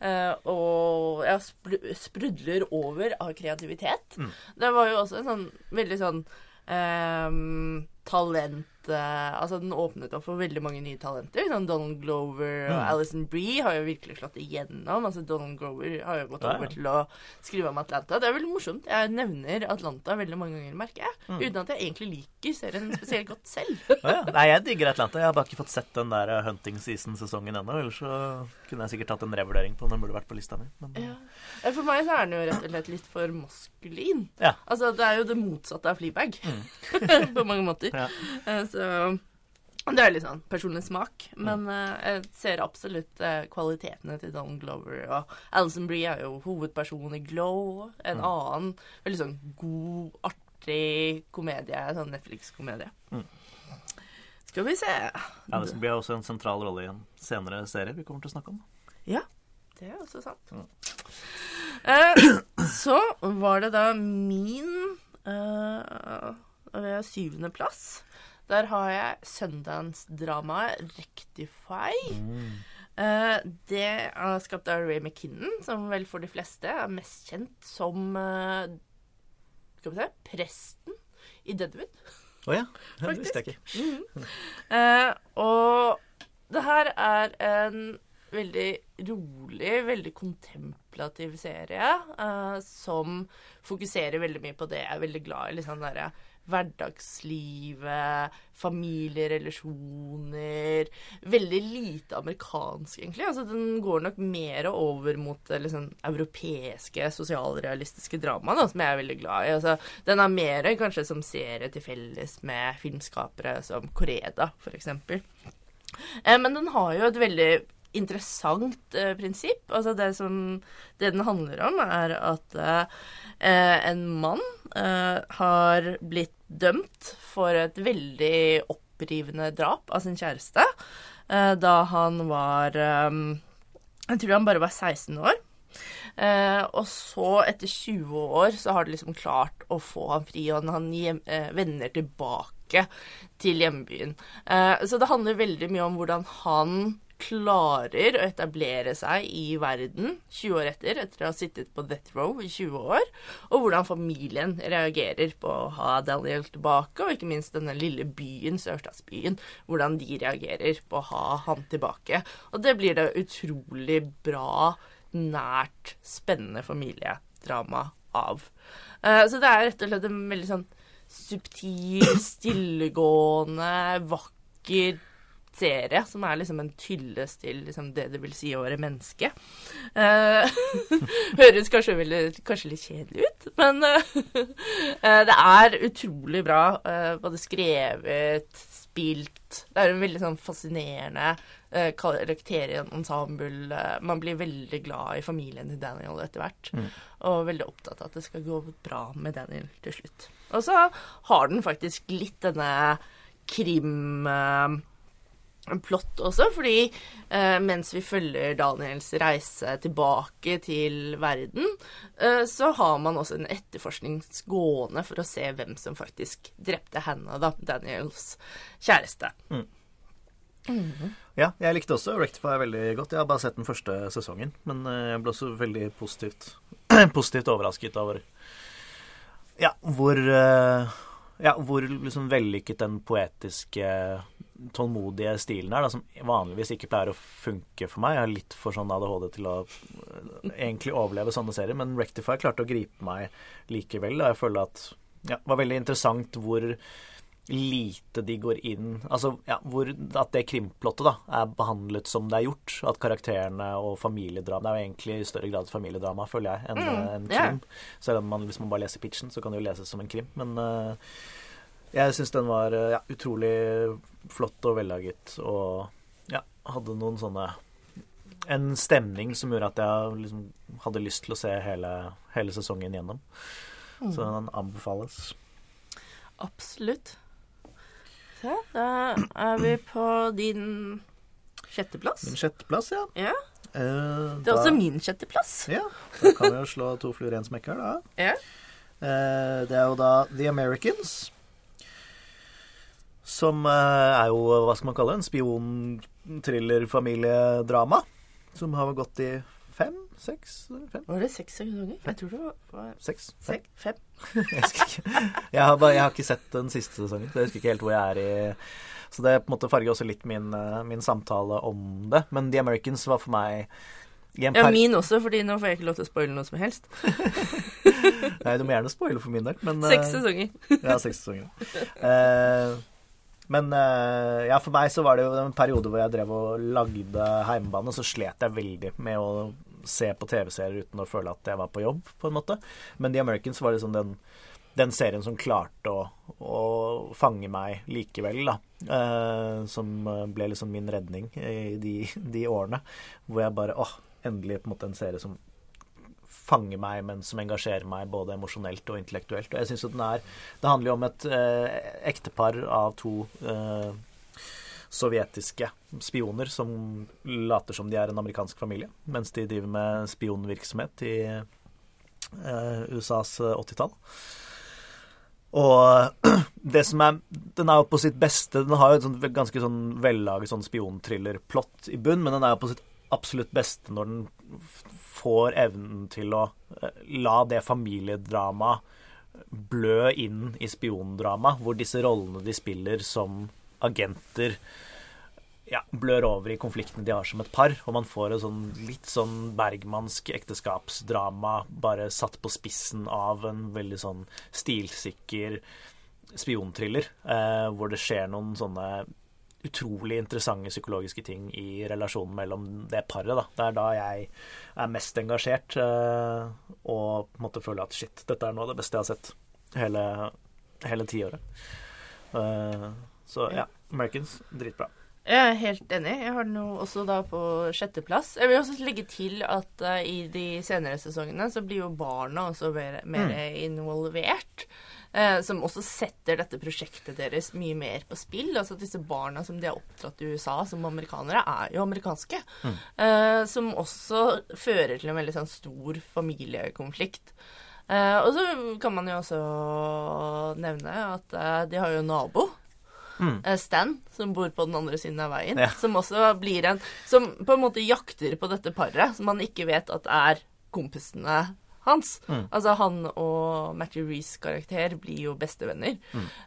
Speaker 5: Eh, og ja, spru- sprudler over av kreativitet. Det var jo også en sånn veldig sånn ehm, talent Altså, den åpnet opp for veldig mange nye talenter. Sånn Donald Glover og Alison Bree har jo virkelig slått igjennom. Altså, Donald Glover har jo gått over til å skrive om Atlanta. Det er veldig morsomt. Jeg nevner Atlanta veldig mange ganger, merker jeg. Uten at jeg egentlig liker serien spesielt godt selv.
Speaker 6: Ja. Nei, jeg digger Atlanta. Jeg har bare ikke fått sett den der eh, hunting season-sesongen ennå. Ellers så kunne jeg sikkert tatt en revurdering på den. Den burde vært på lista mi. Men
Speaker 5: Ja. Eh, For meg så er den jo rett og slett litt for maskulin.
Speaker 6: Ja.
Speaker 5: Altså, det er jo det motsatte av Fleabag. på mange måter.
Speaker 6: Ja.
Speaker 5: Eh, Så det er litt sånn personlig smak. Men uh, jeg ser absolutt uh, kvalitetene til Don Glover. Og Alison Brie er jo hovedpersonen i Glow. En annen veldig sånn god, artig komedie. Sånn Netflix-komedie. Skal vi se.
Speaker 6: Alison Brie har også en sentral rolle i en senere serie vi kommer til å snakke om.
Speaker 5: Ja, det er også sant. Eh, så var det da min uh, syvendeplass. Der har jeg Sundance-dramaet Rectify. Eh, det er skapt av Ray McKinnon, som vel for de fleste er mest kjent som uh, Skal vi se presten i Deadwood.
Speaker 6: Å ja. Det visste jeg ikke.
Speaker 5: Eh, og det her er en veldig rolig, veldig kontemplativ serie som fokuserer veldig mye på det jeg er veldig glad i. Liksom derre hverdagslivet, familierelasjoner Veldig lite amerikansk, egentlig. Altså, den går nok mer over mot det liksom, europeiske sosialrealistiske dramaet, da, som jeg er veldig glad i. Altså, den er mer kanskje som serie til felles med filmskapere som Koreda, f.eks. Eh, men den har jo et veldig interessant eh, prinsipp. Altså det som Det den handler om, er at eh, en mann eh, har blitt dømt for et veldig opprivende drap av sin kjæreste eh, da han var eh, Jeg tror han bare var 16 år. Eh, og så, etter 20 år, så har de liksom klart å få han fri, og han hjem, eh, vender tilbake til hjembyen. Eh, så det handler veldig mye om hvordan han klarer å etablere seg i verden 20 år etter, etter å ha sittet på death row i 20 år, og hvordan familien reagerer på å ha Daniel tilbake, og ikke minst denne lille byen, sørstatsbyen, hvordan de reagerer på å ha han tilbake. Og det blir det utrolig bra, nært, spennende familiedrama av. Uh, så det er rett og slett en veldig sånn subtil, stillegående, vakker serie som er liksom en tylles til liksom det det vil si å være menneske. Uh, høres kanskje, veldig, kanskje, litt kjedelig ut, men uh, det er utrolig bra. Uh, både skrevet, spilt Det er en veldig sånn fascinerende uh, ensemble. man blir veldig glad i familien til Daniel etter hvert, mm. og veldig opptatt av at det skal gå bra med Daniel til slutt. Og så har den faktisk litt denne krim plott også, fordi eh, mens vi følger Daniels reise tilbake til verden, eh, så har man også en etterforskning gående for å se hvem som faktisk drepte Hannah, da, Daniels kjæreste. Mm.
Speaker 6: Mm. Ja, jeg likte også Rectify veldig godt. Jeg har bare sett den første sesongen, men eh, jeg ble også veldig positivt, positivt overrasket over ja, hvor eh, ja, hvor liksom vellykket den poetiske tålmodige stilen er, da, som vanligvis ikke pleier å funke for meg. Jeg har litt for sånn ADHD til å øh, egentlig overleve sånne serier, men Rectify klarte å gripe meg likevel. Og Jeg føler at ja, det var veldig interessant hvor lite de går inn Altså ja, hvor, at det krimplottet da er behandlet som det er gjort. At karakterene og familiedrama Det er jo egentlig i større grad familiedrama, føler jeg, enn mm, en krim. Yeah. Selv om man, hvis man bare leser pitchen, så kan det jo leses som en krim. Men uh, jeg syns den var eh, ja, utrolig flott og vellaget, og ja, hadde noen sånne En stemning som gjorde at jeg liksom hadde lyst til å se hele, hele sesongen gjennom. Mm. Så den anbefales.
Speaker 5: Absolutt. Så da er vi på din sjetteplass.
Speaker 6: Min sjetteplass, ja.
Speaker 5: ja.
Speaker 6: Eh,
Speaker 5: det er da, også min sjetteplass.
Speaker 6: Ja. Da kan vi jo slå to fluer i én smekk her, da.
Speaker 5: Ja.
Speaker 6: Eh, det er jo da The Americans. Som eh, er jo, hva skal man kalle det, en spion-thriller-familiedrama. Som har gått i fem? Seks? Fem?
Speaker 5: Var det seks sesonger? Jeg tror det var
Speaker 6: Seks?
Speaker 5: Fem? fem.
Speaker 6: jeg, ikke. Jeg, har bare, jeg har ikke sett den siste sesongen, så jeg husker ikke helt hvor jeg er i Så det på en måte farger også litt min, eh, min samtale om det. Men The Americans var for meg
Speaker 5: ja, min også, fordi nå får jeg ikke lov til å spoile noe som helst.
Speaker 6: Nei, du må gjerne spoile for min del, men
Speaker 5: Seks eh, sesonger.
Speaker 6: ja, seks sesonger. Uh, men ja, for meg så var det jo en periode hvor jeg drev og lagde heimebane, så slet jeg veldig med å se på TV-serier uten å føle at jeg var på jobb, på en måte. Men The Americans var liksom den, den serien som klarte å, å fange meg likevel, da. Uh, som ble liksom min redning i de, de årene hvor jeg bare åh, endelig på en måte en serie som fanger meg, men som engasjerer meg både emosjonelt og intellektuelt. Og jeg synes at den er Det handler jo om et eh, ektepar av to eh, sovjetiske spioner som later som de er en amerikansk familie, mens de driver med spionvirksomhet i eh, USAs 80-tall. Og det som er Den er jo på sitt beste Den har jo et sånt, ganske sånn vellaget sånn spionthriller-plott i bunn, men den er jo på sitt absolutt beste når den får evnen til å eh, la det familiedramaet blø inn i spiondrama, hvor disse rollene de spiller som agenter, ja, blør over i konfliktene de har som et par. Og man får et sånn litt sånn bergmansk ekteskapsdrama bare satt på spissen av en veldig sånn stilsikker spionthriller, eh, hvor det skjer noen sånne utrolig interessante psykologiske ting i relasjonen mellom det paret. da. Det er da jeg er mest engasjert eh, og på en måte føler at shit, dette er noe av det beste jeg har sett hele, hele tiåret. Eh, så ja, Americans, dritbra.
Speaker 5: Jeg er helt enig. Jeg har den jo også da på sjetteplass. Jeg vil også legge til at uh, i de senere sesongene så blir jo barna også mer, mer involvert. eh, som også setter dette prosjektet deres mye mer på spill. Altså Disse barna som de har oppdratt i USA som amerikanere, er jo amerikanske. Eh, som også fører til en veldig sånn stor familiekonflikt. Eh, og så kan man jo også nevne at de har jo nabo. Eh, Stan, som bor på den andre siden av veien.
Speaker 6: Ja.
Speaker 5: Som også blir en Som på en måte jakter på dette paret, som man ikke vet at er kompisene hans. Altså han og Matthew Rees karakter blir jo bestevenner.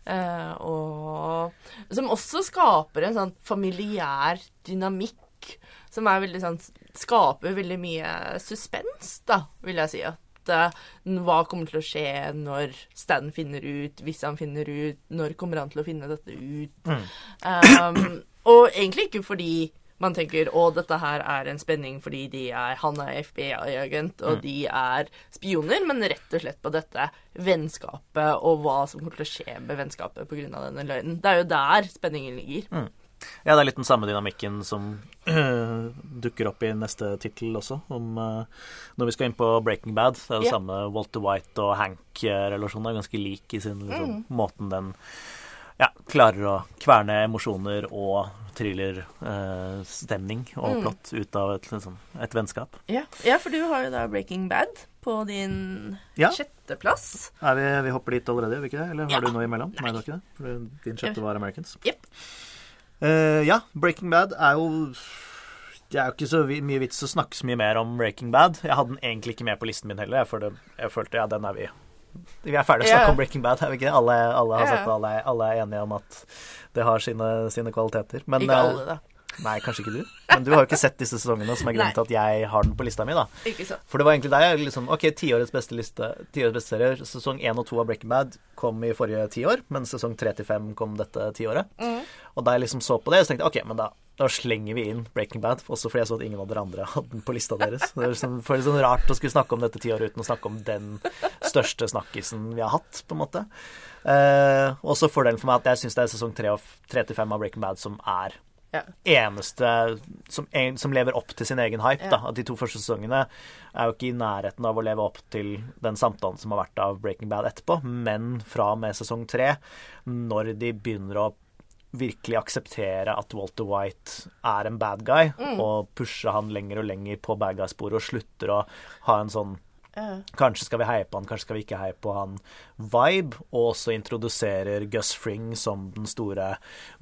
Speaker 5: Eh, og som også skaper en sånn familiær dynamikk som er veldig sånn Skaper veldig mye suspens, da, vil jeg si. Eh, hva kommer til å skje når Stan finner ut, hvis han finner ut, når kommer han til å finne dette ut? Um, og egentlig ikke fordi man tenker å, dette her er en spenning fordi de er, han er FBI-agent, og de er spioner, men rett og slett på dette vennskapet og hva som kommer til å skje med vennskapet pga. denne løgnen. Det er jo der spenningen ligger.
Speaker 6: Ja, det er litt den samme dynamikken som uh, dukker opp i neste tittel også, om uh, når vi skal inn på Breaking Bad. Det er det
Speaker 5: yeah.
Speaker 6: samme Walter White og Hank-relasjonen er ganske lik i sin liksom, måten den ja, klarer å kverne emosjoner og thrillerstemning og plott ut av et, liksom, et vennskap.
Speaker 5: Ja. ja, for du har jo da Breaking Bad på din
Speaker 6: Ja.
Speaker 5: sjetteplass.
Speaker 6: Er vi, vi hopper dit allerede, gjør vi ikke det? Eller har
Speaker 5: Ja.
Speaker 6: du noe imellom? Nei, det var ikke det. For din sjette var Americans.
Speaker 5: Jepp.
Speaker 6: Eh, ja, Breaking Bad er jo Det er jo ikke så mye vits å snakke så mye mer om Breaking Bad. Jeg hadde den egentlig ikke med på listen min heller, Jeg, det, jeg følte ja, den er vi Vi er ferdige å snakke
Speaker 5: yeah.
Speaker 6: om Breaking Bad, er vi ikke det? Alle, alle har
Speaker 5: yeah.
Speaker 6: sett det, alle, alle er enige om at det har sine, sine kvaliteter. Men,
Speaker 5: Ikke
Speaker 6: eh,
Speaker 5: alle, da.
Speaker 6: Nei, kanskje ikke du. Men du har jo ikke sett disse sesongene, som er grunnen til at jeg har den på lista mi, da.
Speaker 5: Ikke så.
Speaker 6: For det var egentlig der jeg liksom Ok, tiårets beste liste Tiårets beste serier Sesong 1 og 2 av Breaking Bad kom i forrige tiår Men sesong 3 til 5 kom dette tiåret Og da jeg liksom så på det Så tenkte jeg, ok, men da, da slenger vi inn Breaking Bad Også fordi jeg så at ingen av dere andre hadde den på lista deres Det er liksom, for det er sånn rart å skulle snakke om dette tiåret Uten å snakke om den største snakkisen vi har hatt På en måte eh, Også fordelen for meg at jeg synes det er sesong 3-5 av Breaking Bad Som er
Speaker 5: Ja.
Speaker 6: eneste som, en, som lever opp til sin egen hype.
Speaker 5: Ja.
Speaker 6: Da. At de to første sesongene er jo ikke i nærheten av å leve opp til den samtalen som har vært av Breaking Bad etterpå, men fra og med sesong tre, når de begynner å virkelig akseptere at Walter White er en bad guy, og pushe han lenger og lenger på bad guy-sporet, og slutter å ha en sånn. Kanskje skal vi heie på han, kanskje skal vi ikke heie på han vibe, og også introduserer Gus Fring som den store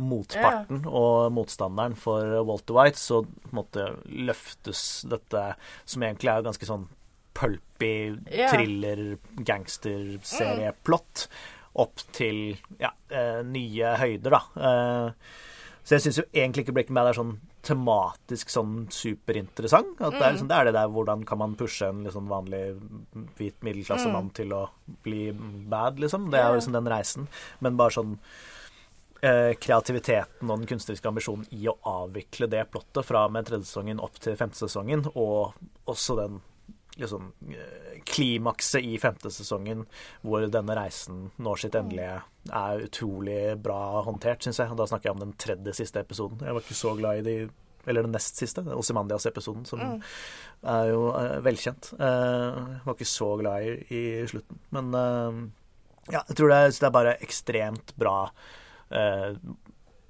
Speaker 6: motparten og motstanderen for Walter White, så måte løftes dette, som egentlig er ganske sånn pulpy
Speaker 5: Ja.
Speaker 6: thriller, gangsterserieplott, opp til ja, eh, nye høyder, da. Eh, så jeg syns jo egentlig ikke Breaking Bad er sånn tematisk sånn superinteressant. At det, er liksom, det er det der hvordan kan man pushe en liksom vanlig hvit middelklassemann til å bli bad, liksom. Det er jo liksom den reisen. Men bare sånn eh, kreativiteten og den kunstneriske ambisjonen i å avvikle det plottet fra med tredje sesongen opp til femte sesongen, og også den liksom eh, klimakset i femte sesongen hvor denne reisen når sitt endelige, er utrolig bra håndtert, syns jeg. Og da snakker jeg om den tredje siste episoden. Jeg var ikke så glad i de eller den nest siste, Osimandias-episoden, som er jo eh, velkjent. Jeg var ikke så glad i, i slutten. Men eh, ja, jeg tror det, er- det er bare ekstremt bra eh,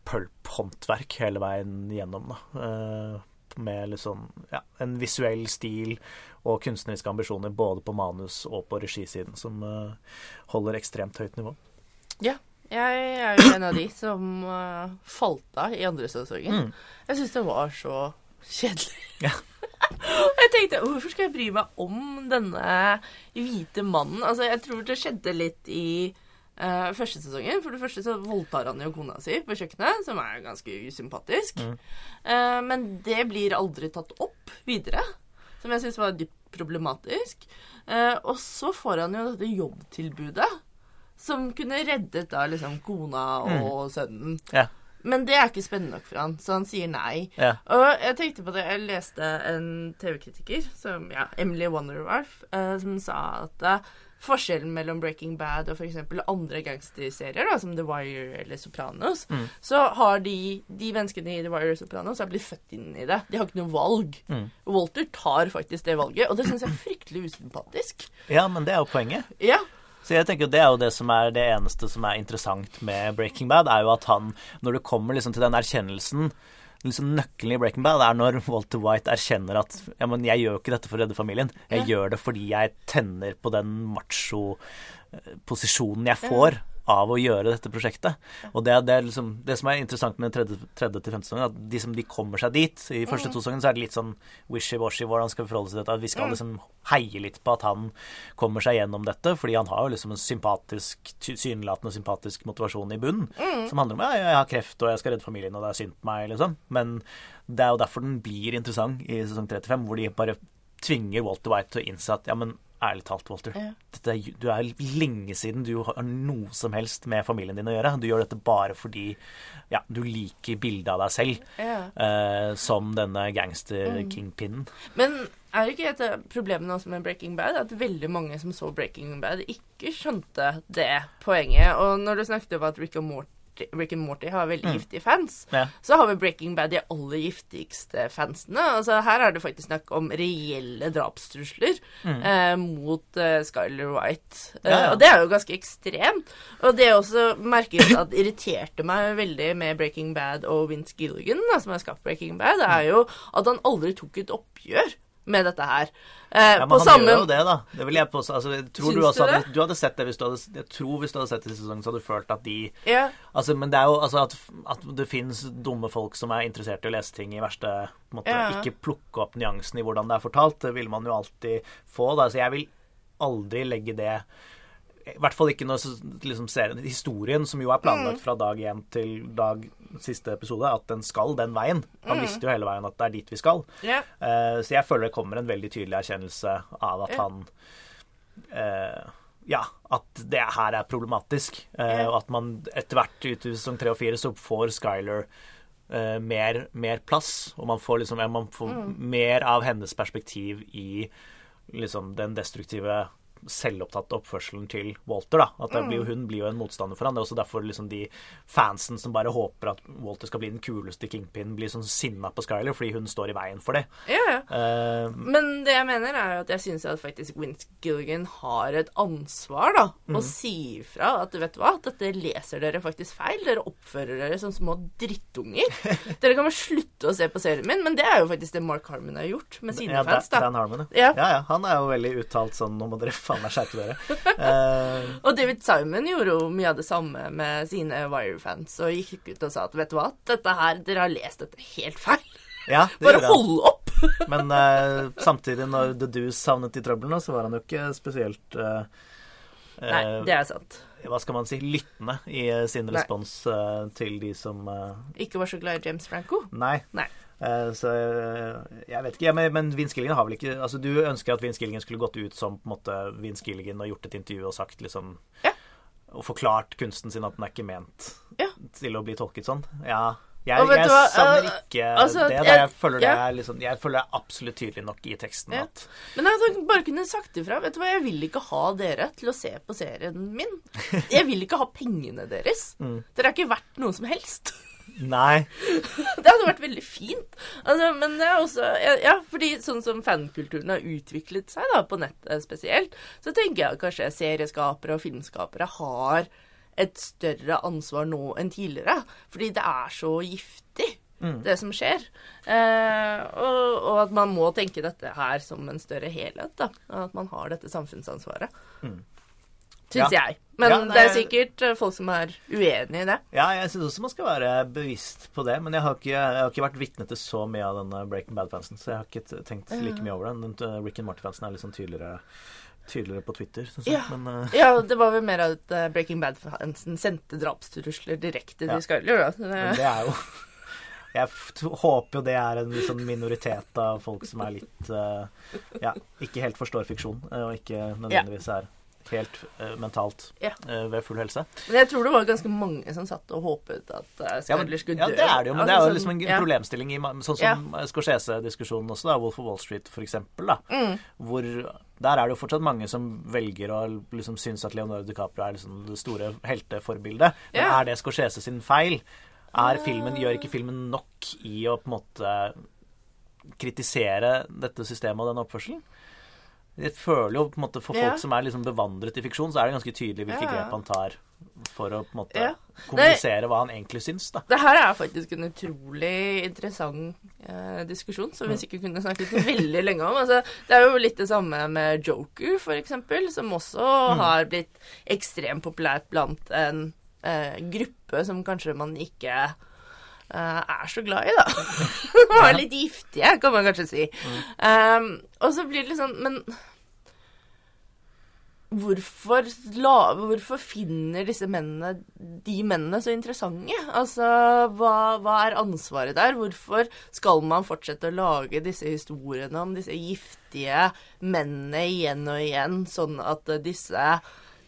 Speaker 6: pulp-håndverk hele veien gjennom, da. Med liksom ja, en visuell stil og kunstneriske ambisjoner både på manus og på regisiden som uh, holder ekstremt høyt nivå.
Speaker 5: Ja. Jeg er jo en av de som uh, falt av i andre sesongen. Jeg syns det var så kjedelig.
Speaker 6: Ja.
Speaker 5: Jeg tenkte hvorfor skal jeg bry meg om denne hvite mannen? Altså, jeg tror det skjedde litt i eh, første sesongen. For det første så voldtar han jo kona si på kjøkkenet, som er ganske usympatisk. Eh, men det blir aldri tatt opp videre, som jeg syns var dypt problematisk. Uh, og så får han jo dette jobbtilbudet, som kunne reddet da liksom kona og sønnen.
Speaker 6: Ja.
Speaker 5: Men det er ikke spennende nok for han, så han sier nei.
Speaker 6: Ja.
Speaker 5: Og jeg tenkte på det, jeg leste en TV-kritiker, som, ja, Emily Wonderwarf, som sa at forskjellen mellom Breaking Bad og f.eks. andre gangsterserier, da, som The Wire eller Sopranos,
Speaker 6: Mm.
Speaker 5: så har de, de menneskene i The Wire og Sopranos har blitt født inn i det. De har ikke noe valg.
Speaker 6: Mm.
Speaker 5: Walter tar faktisk det valget, og det syns jeg er fryktelig usympatisk.
Speaker 6: ja, men det er jo poenget.
Speaker 5: Ja,
Speaker 6: Så jeg tenker jo Det er jo det som er det eneste som er interessant med Breaking Bad, er jo at han, når det kommer liksom til den erkjennelsen liksom Nøkkelen i Breaking Bad er når Walter White erkjenner at ja, men jeg gjør jo ikke dette for å redde familien. Jeg gjør det fordi jeg tenner på den macho-posisjonen jeg får av å gjøre dette prosjektet. Og det, det er liksom Det som er interessant med den tredje, tredje til femte sesongen, at de som de kommer seg dit I første to sesongene så er det litt sånn wishy-washy hvordan skal vi forholde oss til dette. At vi skal liksom heie litt på at han kommer seg gjennom dette, fordi han har jo liksom en sympatisk, synlatende sympatisk motivasjon i bunnen, som handler om ja, jeg har kreft og jeg skal redde familien og det er synd på meg, liksom. Men det er jo derfor den blir interessant i sesong 35, hvor de bare tvinger Walter White til å innse at ja, men ærlig talt, Walter,
Speaker 5: Ja.
Speaker 6: dette du er lenge siden du har noe som helst med familien din å gjøre. Du gjør dette bare fordi ja, du liker bildet av deg selv
Speaker 5: ja.
Speaker 6: eh, som denne gangster-kingpinnen.
Speaker 5: Men er det ikke et problem med Breaking Bad at veldig mange som så Breaking Bad, ikke skjønte det poenget? Og når du snakket om at Rick og Morty, Rick and Morty har veldig giftige fans,
Speaker 6: Ja.
Speaker 5: så har vi Breaking Bad de aller giftigste fansene. Altså, her er det faktisk snakk om reelle drapstrusler eh, mot eh, Skyler White. Eh,
Speaker 6: Ja, ja.
Speaker 5: Og det er jo ganske ekstremt. Og det jeg også merket at irriterte meg veldig med Breaking Bad og Vince Gilligan, da, som har skapt Breaking Bad, er jo at han aldri tok et oppgjør med dette her. Eh,
Speaker 6: Ja, men
Speaker 5: på
Speaker 6: han
Speaker 5: samme
Speaker 6: gjør jo det, da. Det vil jeg påstå. Altså, tror
Speaker 5: Syns
Speaker 6: du også
Speaker 5: du
Speaker 6: hadde,
Speaker 5: det?
Speaker 6: du hadde sett det hvis du hadde Jeg tror hvis du hadde sett det i sesongen, så hadde du følt at de
Speaker 5: yeah.
Speaker 6: Altså, men det er jo altså at, at det fins dumme folk som er interessert i å lese ting i verste måte.
Speaker 5: Yeah.
Speaker 6: Ikke plukke opp nyansen i hvordan det er fortalt. Det vil man jo alltid få. Da. Så jeg vil aldri legge det I hvert fall ikke når liksom, serien, historien, som jo er planlagt fra dag én til dag siste episode, at den skal den veien. Han visste jo hele veien at det er dit vi skal.
Speaker 5: Yeah.
Speaker 6: Uh, så jeg føler det kommer en veldig tydelig erkjennelse av at
Speaker 5: yeah.
Speaker 6: han uh, Ja, at det her er problematisk.
Speaker 5: Uh.
Speaker 6: Og at man etter hvert i sesong tre og fire så får Skyler uh, mer, mer plass. Og man får liksom Man får
Speaker 5: Mm.
Speaker 6: mer av hennes perspektiv i liksom den destruktive selvopptatte oppførselen til Walter. da, at det
Speaker 5: Mm.
Speaker 6: blir jo, Hun blir jo en motstander for han. Det er også derfor liksom de fansen som bare håper at Walter skal bli den kuleste kingpinen, blir sånn sinna på Skyler fordi hun står i veien for det.
Speaker 5: ja, ja.
Speaker 6: Uh,
Speaker 5: Men det jeg mener, er at jeg syns at faktisk Vince Gilligan har et ansvar, da. Å si ifra at vet du hva, dette leser dere faktisk feil. Dere oppfører dere som små drittunger. dere kan vel slutte å se på serien min, men det er jo faktisk det Mark Harmon har gjort med sine
Speaker 6: ja,
Speaker 5: fans, da.
Speaker 6: Dan Harmon,
Speaker 5: Ja.
Speaker 6: ja, ja. Han er jo veldig uttalt sånn Nå må dere faen meg skjerpe dere. Uh,
Speaker 5: Og David Simon gjorde jo mye av det samme med sine Wire-fans og gikk ut og sa at vet du hva, dette her, dere har lest dette helt feil.
Speaker 6: ja, det
Speaker 5: Bare hold opp!
Speaker 6: Men uh, samtidig, når The Deuce havnet i trøblene, så var han jo ikke spesielt uh,
Speaker 5: Nei, det er sant.
Speaker 6: Hva skal man si lyttende i sin respons til de som
Speaker 5: Ikke var så glad i James Franco.
Speaker 6: Nei.
Speaker 5: Nei.
Speaker 6: Eh, så eh, jeg vet ikke. Men, Vince Gilligan har vel ikke Altså, du ønsker at Vince Gilligan skulle gått ut som på en måte Vince Gilligan og gjort et intervju og sagt liksom
Speaker 5: Ja.
Speaker 6: Og forklart kunsten sin at den er ikke ment
Speaker 5: Ja.
Speaker 6: til å bli tolket sånn. Ja. Jeg, jeg savner
Speaker 5: ikke
Speaker 6: ikke
Speaker 5: altså,
Speaker 6: det. Da.
Speaker 5: jeg-
Speaker 6: føler det
Speaker 5: ja.
Speaker 6: er liksom Jeg føler det er absolutt tydelig nok i teksten
Speaker 5: Ja.
Speaker 6: at
Speaker 5: Men jeg bare kunne sagt ifra. Vet du hva, jeg vil ikke ha dere til å se på serien min. Jeg vil ikke ha pengene deres.
Speaker 6: Mm.
Speaker 5: Dere er ikke verdt noe som helst.
Speaker 6: Nei.
Speaker 5: Det hadde vært veldig fint. Altså, men det er også ja, fordi sånn som fankulturen har utviklet seg, da, på nettet spesielt, så tenker jeg at kanskje serieskapere og filmskapere har et større ansvar nå enn tidligere. Fordi det er så giftig. Det som skjer. Eh, og, og at man må tenke dette her som en større helhet. da, At man har dette samfunnsansvaret. Syns
Speaker 6: Ja.
Speaker 5: jeg. Men
Speaker 6: Ja,
Speaker 5: det er sikkert eh, folk som er uenig i det.
Speaker 6: Ja, jeg syns også man skal være bevisst på det. Men jeg har ikke, jeg har ikke vært vitne til så mye av denne Breaking Bad-fansen, så jeg har ikke tenkt like mye over den. Den uh, Rick and Morty-fansen er litt sånn tydeligere tydeligere på Twitter, Sånn.
Speaker 5: Ja.
Speaker 6: Men uh...
Speaker 5: Ja, det var vel mer at eh, Breaking Bad-fansen sendte drapstrusler direkte til
Speaker 6: Ja.
Speaker 5: Skyler, da.
Speaker 6: Men
Speaker 5: Det,
Speaker 6: det er jo Jeg håper jo det er en liksom minoritet av folk som er litt uh, Ja, ikke helt forstår fiksjon, eh, og ikke nødvendigvis er helt uh, mentalt
Speaker 5: Ja.
Speaker 6: uh, ved full helse.
Speaker 5: men jeg tror det var ganske mange som satt og håpet at uh,
Speaker 6: Ja, men,
Speaker 5: Skyler skulle
Speaker 6: ja,
Speaker 5: dø.
Speaker 6: det er det jo, men det er
Speaker 5: Altså,
Speaker 6: jo liksom en
Speaker 5: ja.
Speaker 6: problemstilling i sånn som Scorsese-diskusjonen også, da, Wolf of Wall Street for eksempel, da.
Speaker 5: Mm.
Speaker 6: Hvor der er det jo fortsatt mange som velger å liksom synes at Leonardo DiCaprio er liksom det store helteforbildet. Men
Speaker 5: Ja.
Speaker 6: er det Scorsese sin feil? Er filmen, gjør ikke filmen nok i å på en måte kritisere dette systemet og den oppførselen? Jeg føler jo på en måte For folk
Speaker 5: Ja.
Speaker 6: som er liksom bevandret i fiksjon, så er det ganske tydelig hvilke
Speaker 5: Ja.
Speaker 6: grep han tar for å på en måte
Speaker 5: Ja.
Speaker 6: kommunisere hva han egentlig syns. da.
Speaker 5: Det her er faktisk en utrolig interessant eh, diskusjon, som vi sikkert kunne snakket veldig lenge om. Altså, det er jo litt det samme med Joker, for eksempel, som også har blitt ekstremt populært blant en eh, gruppe som kanskje man ikke eh, er så glad i, da. Er litt giftige, kan man kanskje si. Um, og så blir det litt sånn Men hvorfor, la, hvorfor finner disse mennene de mennene så interessante? Altså, hva, hva er ansvaret der? Hvorfor skal man fortsette å lage disse historiene om disse giftige mennene igjen og igjen, sånn at disse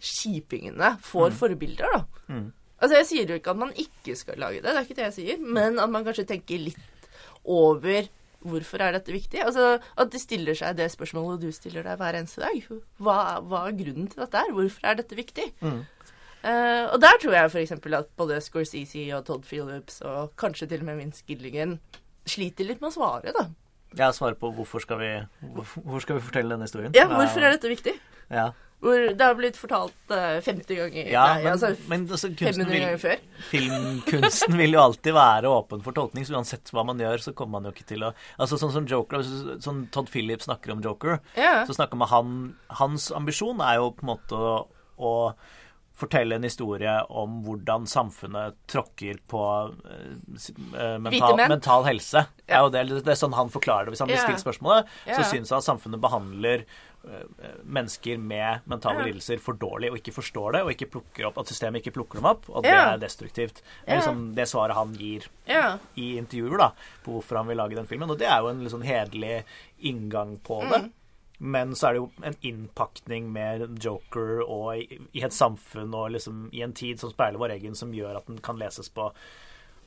Speaker 5: kjipingene får forbilder, da? Altså, jeg sier jo ikke at man ikke skal lage det, det er ikke det jeg sier, men at man kanskje tenker litt over Hvorfor er dette viktig? Altså, At de stiller seg det spørsmålet du stiller deg hver eneste dag. Hva, hva er grunnen til dette her? Hvorfor er dette viktig? Eh, og der tror jeg f.eks. at både Scorsese og Todd Phillips og kanskje til og med Vince Gilligan sliter litt med å svare, da.
Speaker 6: Ja, svare på hvorfor skal vi, hvorfor skal vi fortelle denne historien.
Speaker 5: Ja, hvorfor er dette viktig?
Speaker 6: Ja,
Speaker 5: Hvor det har blitt fortalt eh, 50 ganger
Speaker 6: ja
Speaker 5: Nei,
Speaker 6: men,
Speaker 5: altså
Speaker 6: men altså,
Speaker 5: 500
Speaker 6: vil,
Speaker 5: ganger før.
Speaker 6: filmkunsten vil jo alltid være åpen for tolkning, så uansett hva man gjør, så kommer man jo ikke til å Altså Sånn som Joker, sånn Todd Phillips snakker om Joker,
Speaker 5: Ja.
Speaker 6: så snakker man han Hans ambisjon er jo på en måte å, å fortelle en historie om hvordan samfunnet tråkker på
Speaker 5: Hvite
Speaker 6: mental, mental helse. Det er det, er sånn han forklarer det. Hvis han blir
Speaker 5: Ja.
Speaker 6: stilt spørsmålet,
Speaker 5: Ja.
Speaker 6: så syns han at samfunnet behandler eh, mennesker med mentale
Speaker 5: Ja.
Speaker 6: lidelser for dårlig og ikke forstår det, og ikke plukker opp, at systemet ikke plukker dem opp, og det
Speaker 5: Ja.
Speaker 6: er destruktivt. Det er liksom det svaret han gir
Speaker 5: Ja.
Speaker 6: i intervjuer da, på hvorfor han vil lage den filmen. Og det er jo en sånn hederlig inngang på det.
Speaker 5: Mm.
Speaker 6: Men så er det jo en innpakning med Joker og i, i et samfunn og liksom i en tid som speiler vår egen, som gjør at den kan leses på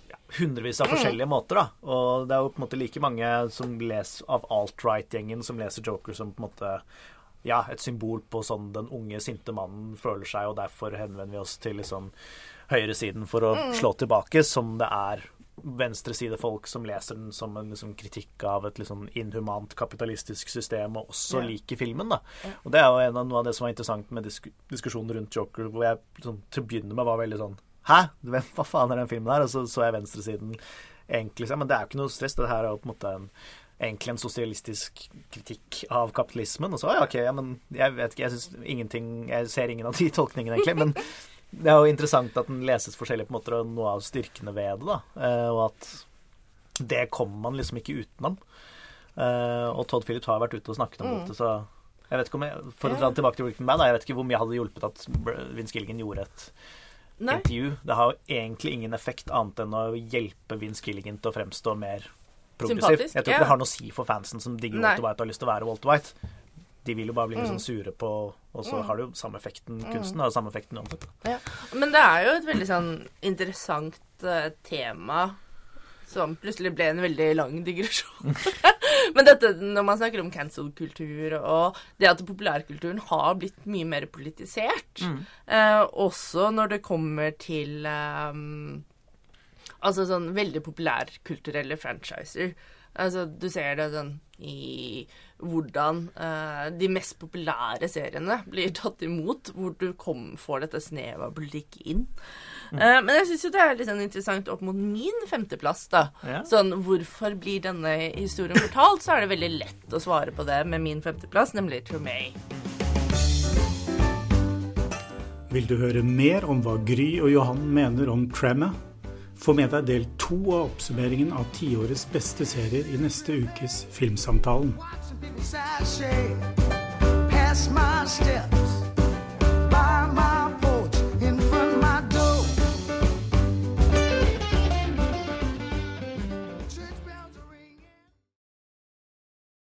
Speaker 6: ja, hundrevis av forskjellige måter. da. Og det er jo på en måte like mange som leser av alt-right-gjengen som leser Joker som på en måte ja, et symbol på sånn den unge, sinte mannen føler seg, og derfor henvender vi oss til liksom høyresiden for å slå tilbake, som det er venstresidefolk som leser den som en liksom, kritikk av et liksom, inhumant kapitalistisk system, og også
Speaker 5: Ja.
Speaker 6: liker filmen. da. Og Det er jo en av, noe av det som var interessant med disk diskusjonen rundt Joker, hvor jeg liksom, til å begynne med var veldig sånn Hæ? Hvem, hva faen er den filmen her? Og så så jeg venstresiden egentlig Men det er jo ikke noe stress. Det her er jo på en måte en egentlig en sosialistisk kritikk av kapitalismen. Og så ja, OK, ja, men jeg vet ikke, jeg syns ingenting Jeg ser ingen av de tolkningene, egentlig. Men det er jo interessant at den leses forskjellig på måter, og noe av styrkene ved det, da. Eh, og at det kommer man liksom ikke utenom. Eh, og Todd Phillips har vært ute og snakket om dette, så jeg vet ikke om jeg, For å dra tilbake til Bad, da, jeg vet ikke hvor mye hadde hjulpet at Vince Gilligan gjorde et
Speaker 5: Nei.
Speaker 6: intervju. Det har jo egentlig ingen effekt annet enn å hjelpe Vince Gilligan til å fremstå mer progressiv.
Speaker 5: Sympatisk,
Speaker 6: Jeg tror
Speaker 5: ja.
Speaker 6: det har noe å si for fansen som digger Walter White og har lyst til å være Walter White. De vil jo bare bli litt
Speaker 5: Mm.
Speaker 6: sånn sure på Og så har det jo samme effekten. Kunsten har jo samme effekten uansett.
Speaker 5: Ja. Men det er jo et veldig sånn interessant eh, tema som plutselig ble en veldig lang digresjon. Men dette, når man snakker om cancel-kultur og det at populærkulturen har blitt mye mer politisert, eh, også når det kommer til um, Altså sånn veldig populærkulturelle franchiser. Altså, du ser det sånn i hvordan eh, de mest populære seriene blir tatt imot, hvor du kom, får dette snevet av politikk inn. Eh, men jeg syns jo det er litt sånn interessant opp mot min femteplass, da.
Speaker 6: Ja.
Speaker 5: Sånn hvorfor blir denne historien fortalt? Så er det veldig lett å svare på det med min femteplass, nemlig Tromay.
Speaker 7: Vil du høre mer om hva Gry og Johan mener om Tremor? Få med deg del to av oppsummeringen av tiårets beste serier i neste ukes Filmsamtalen.
Speaker 8: Pass past my step.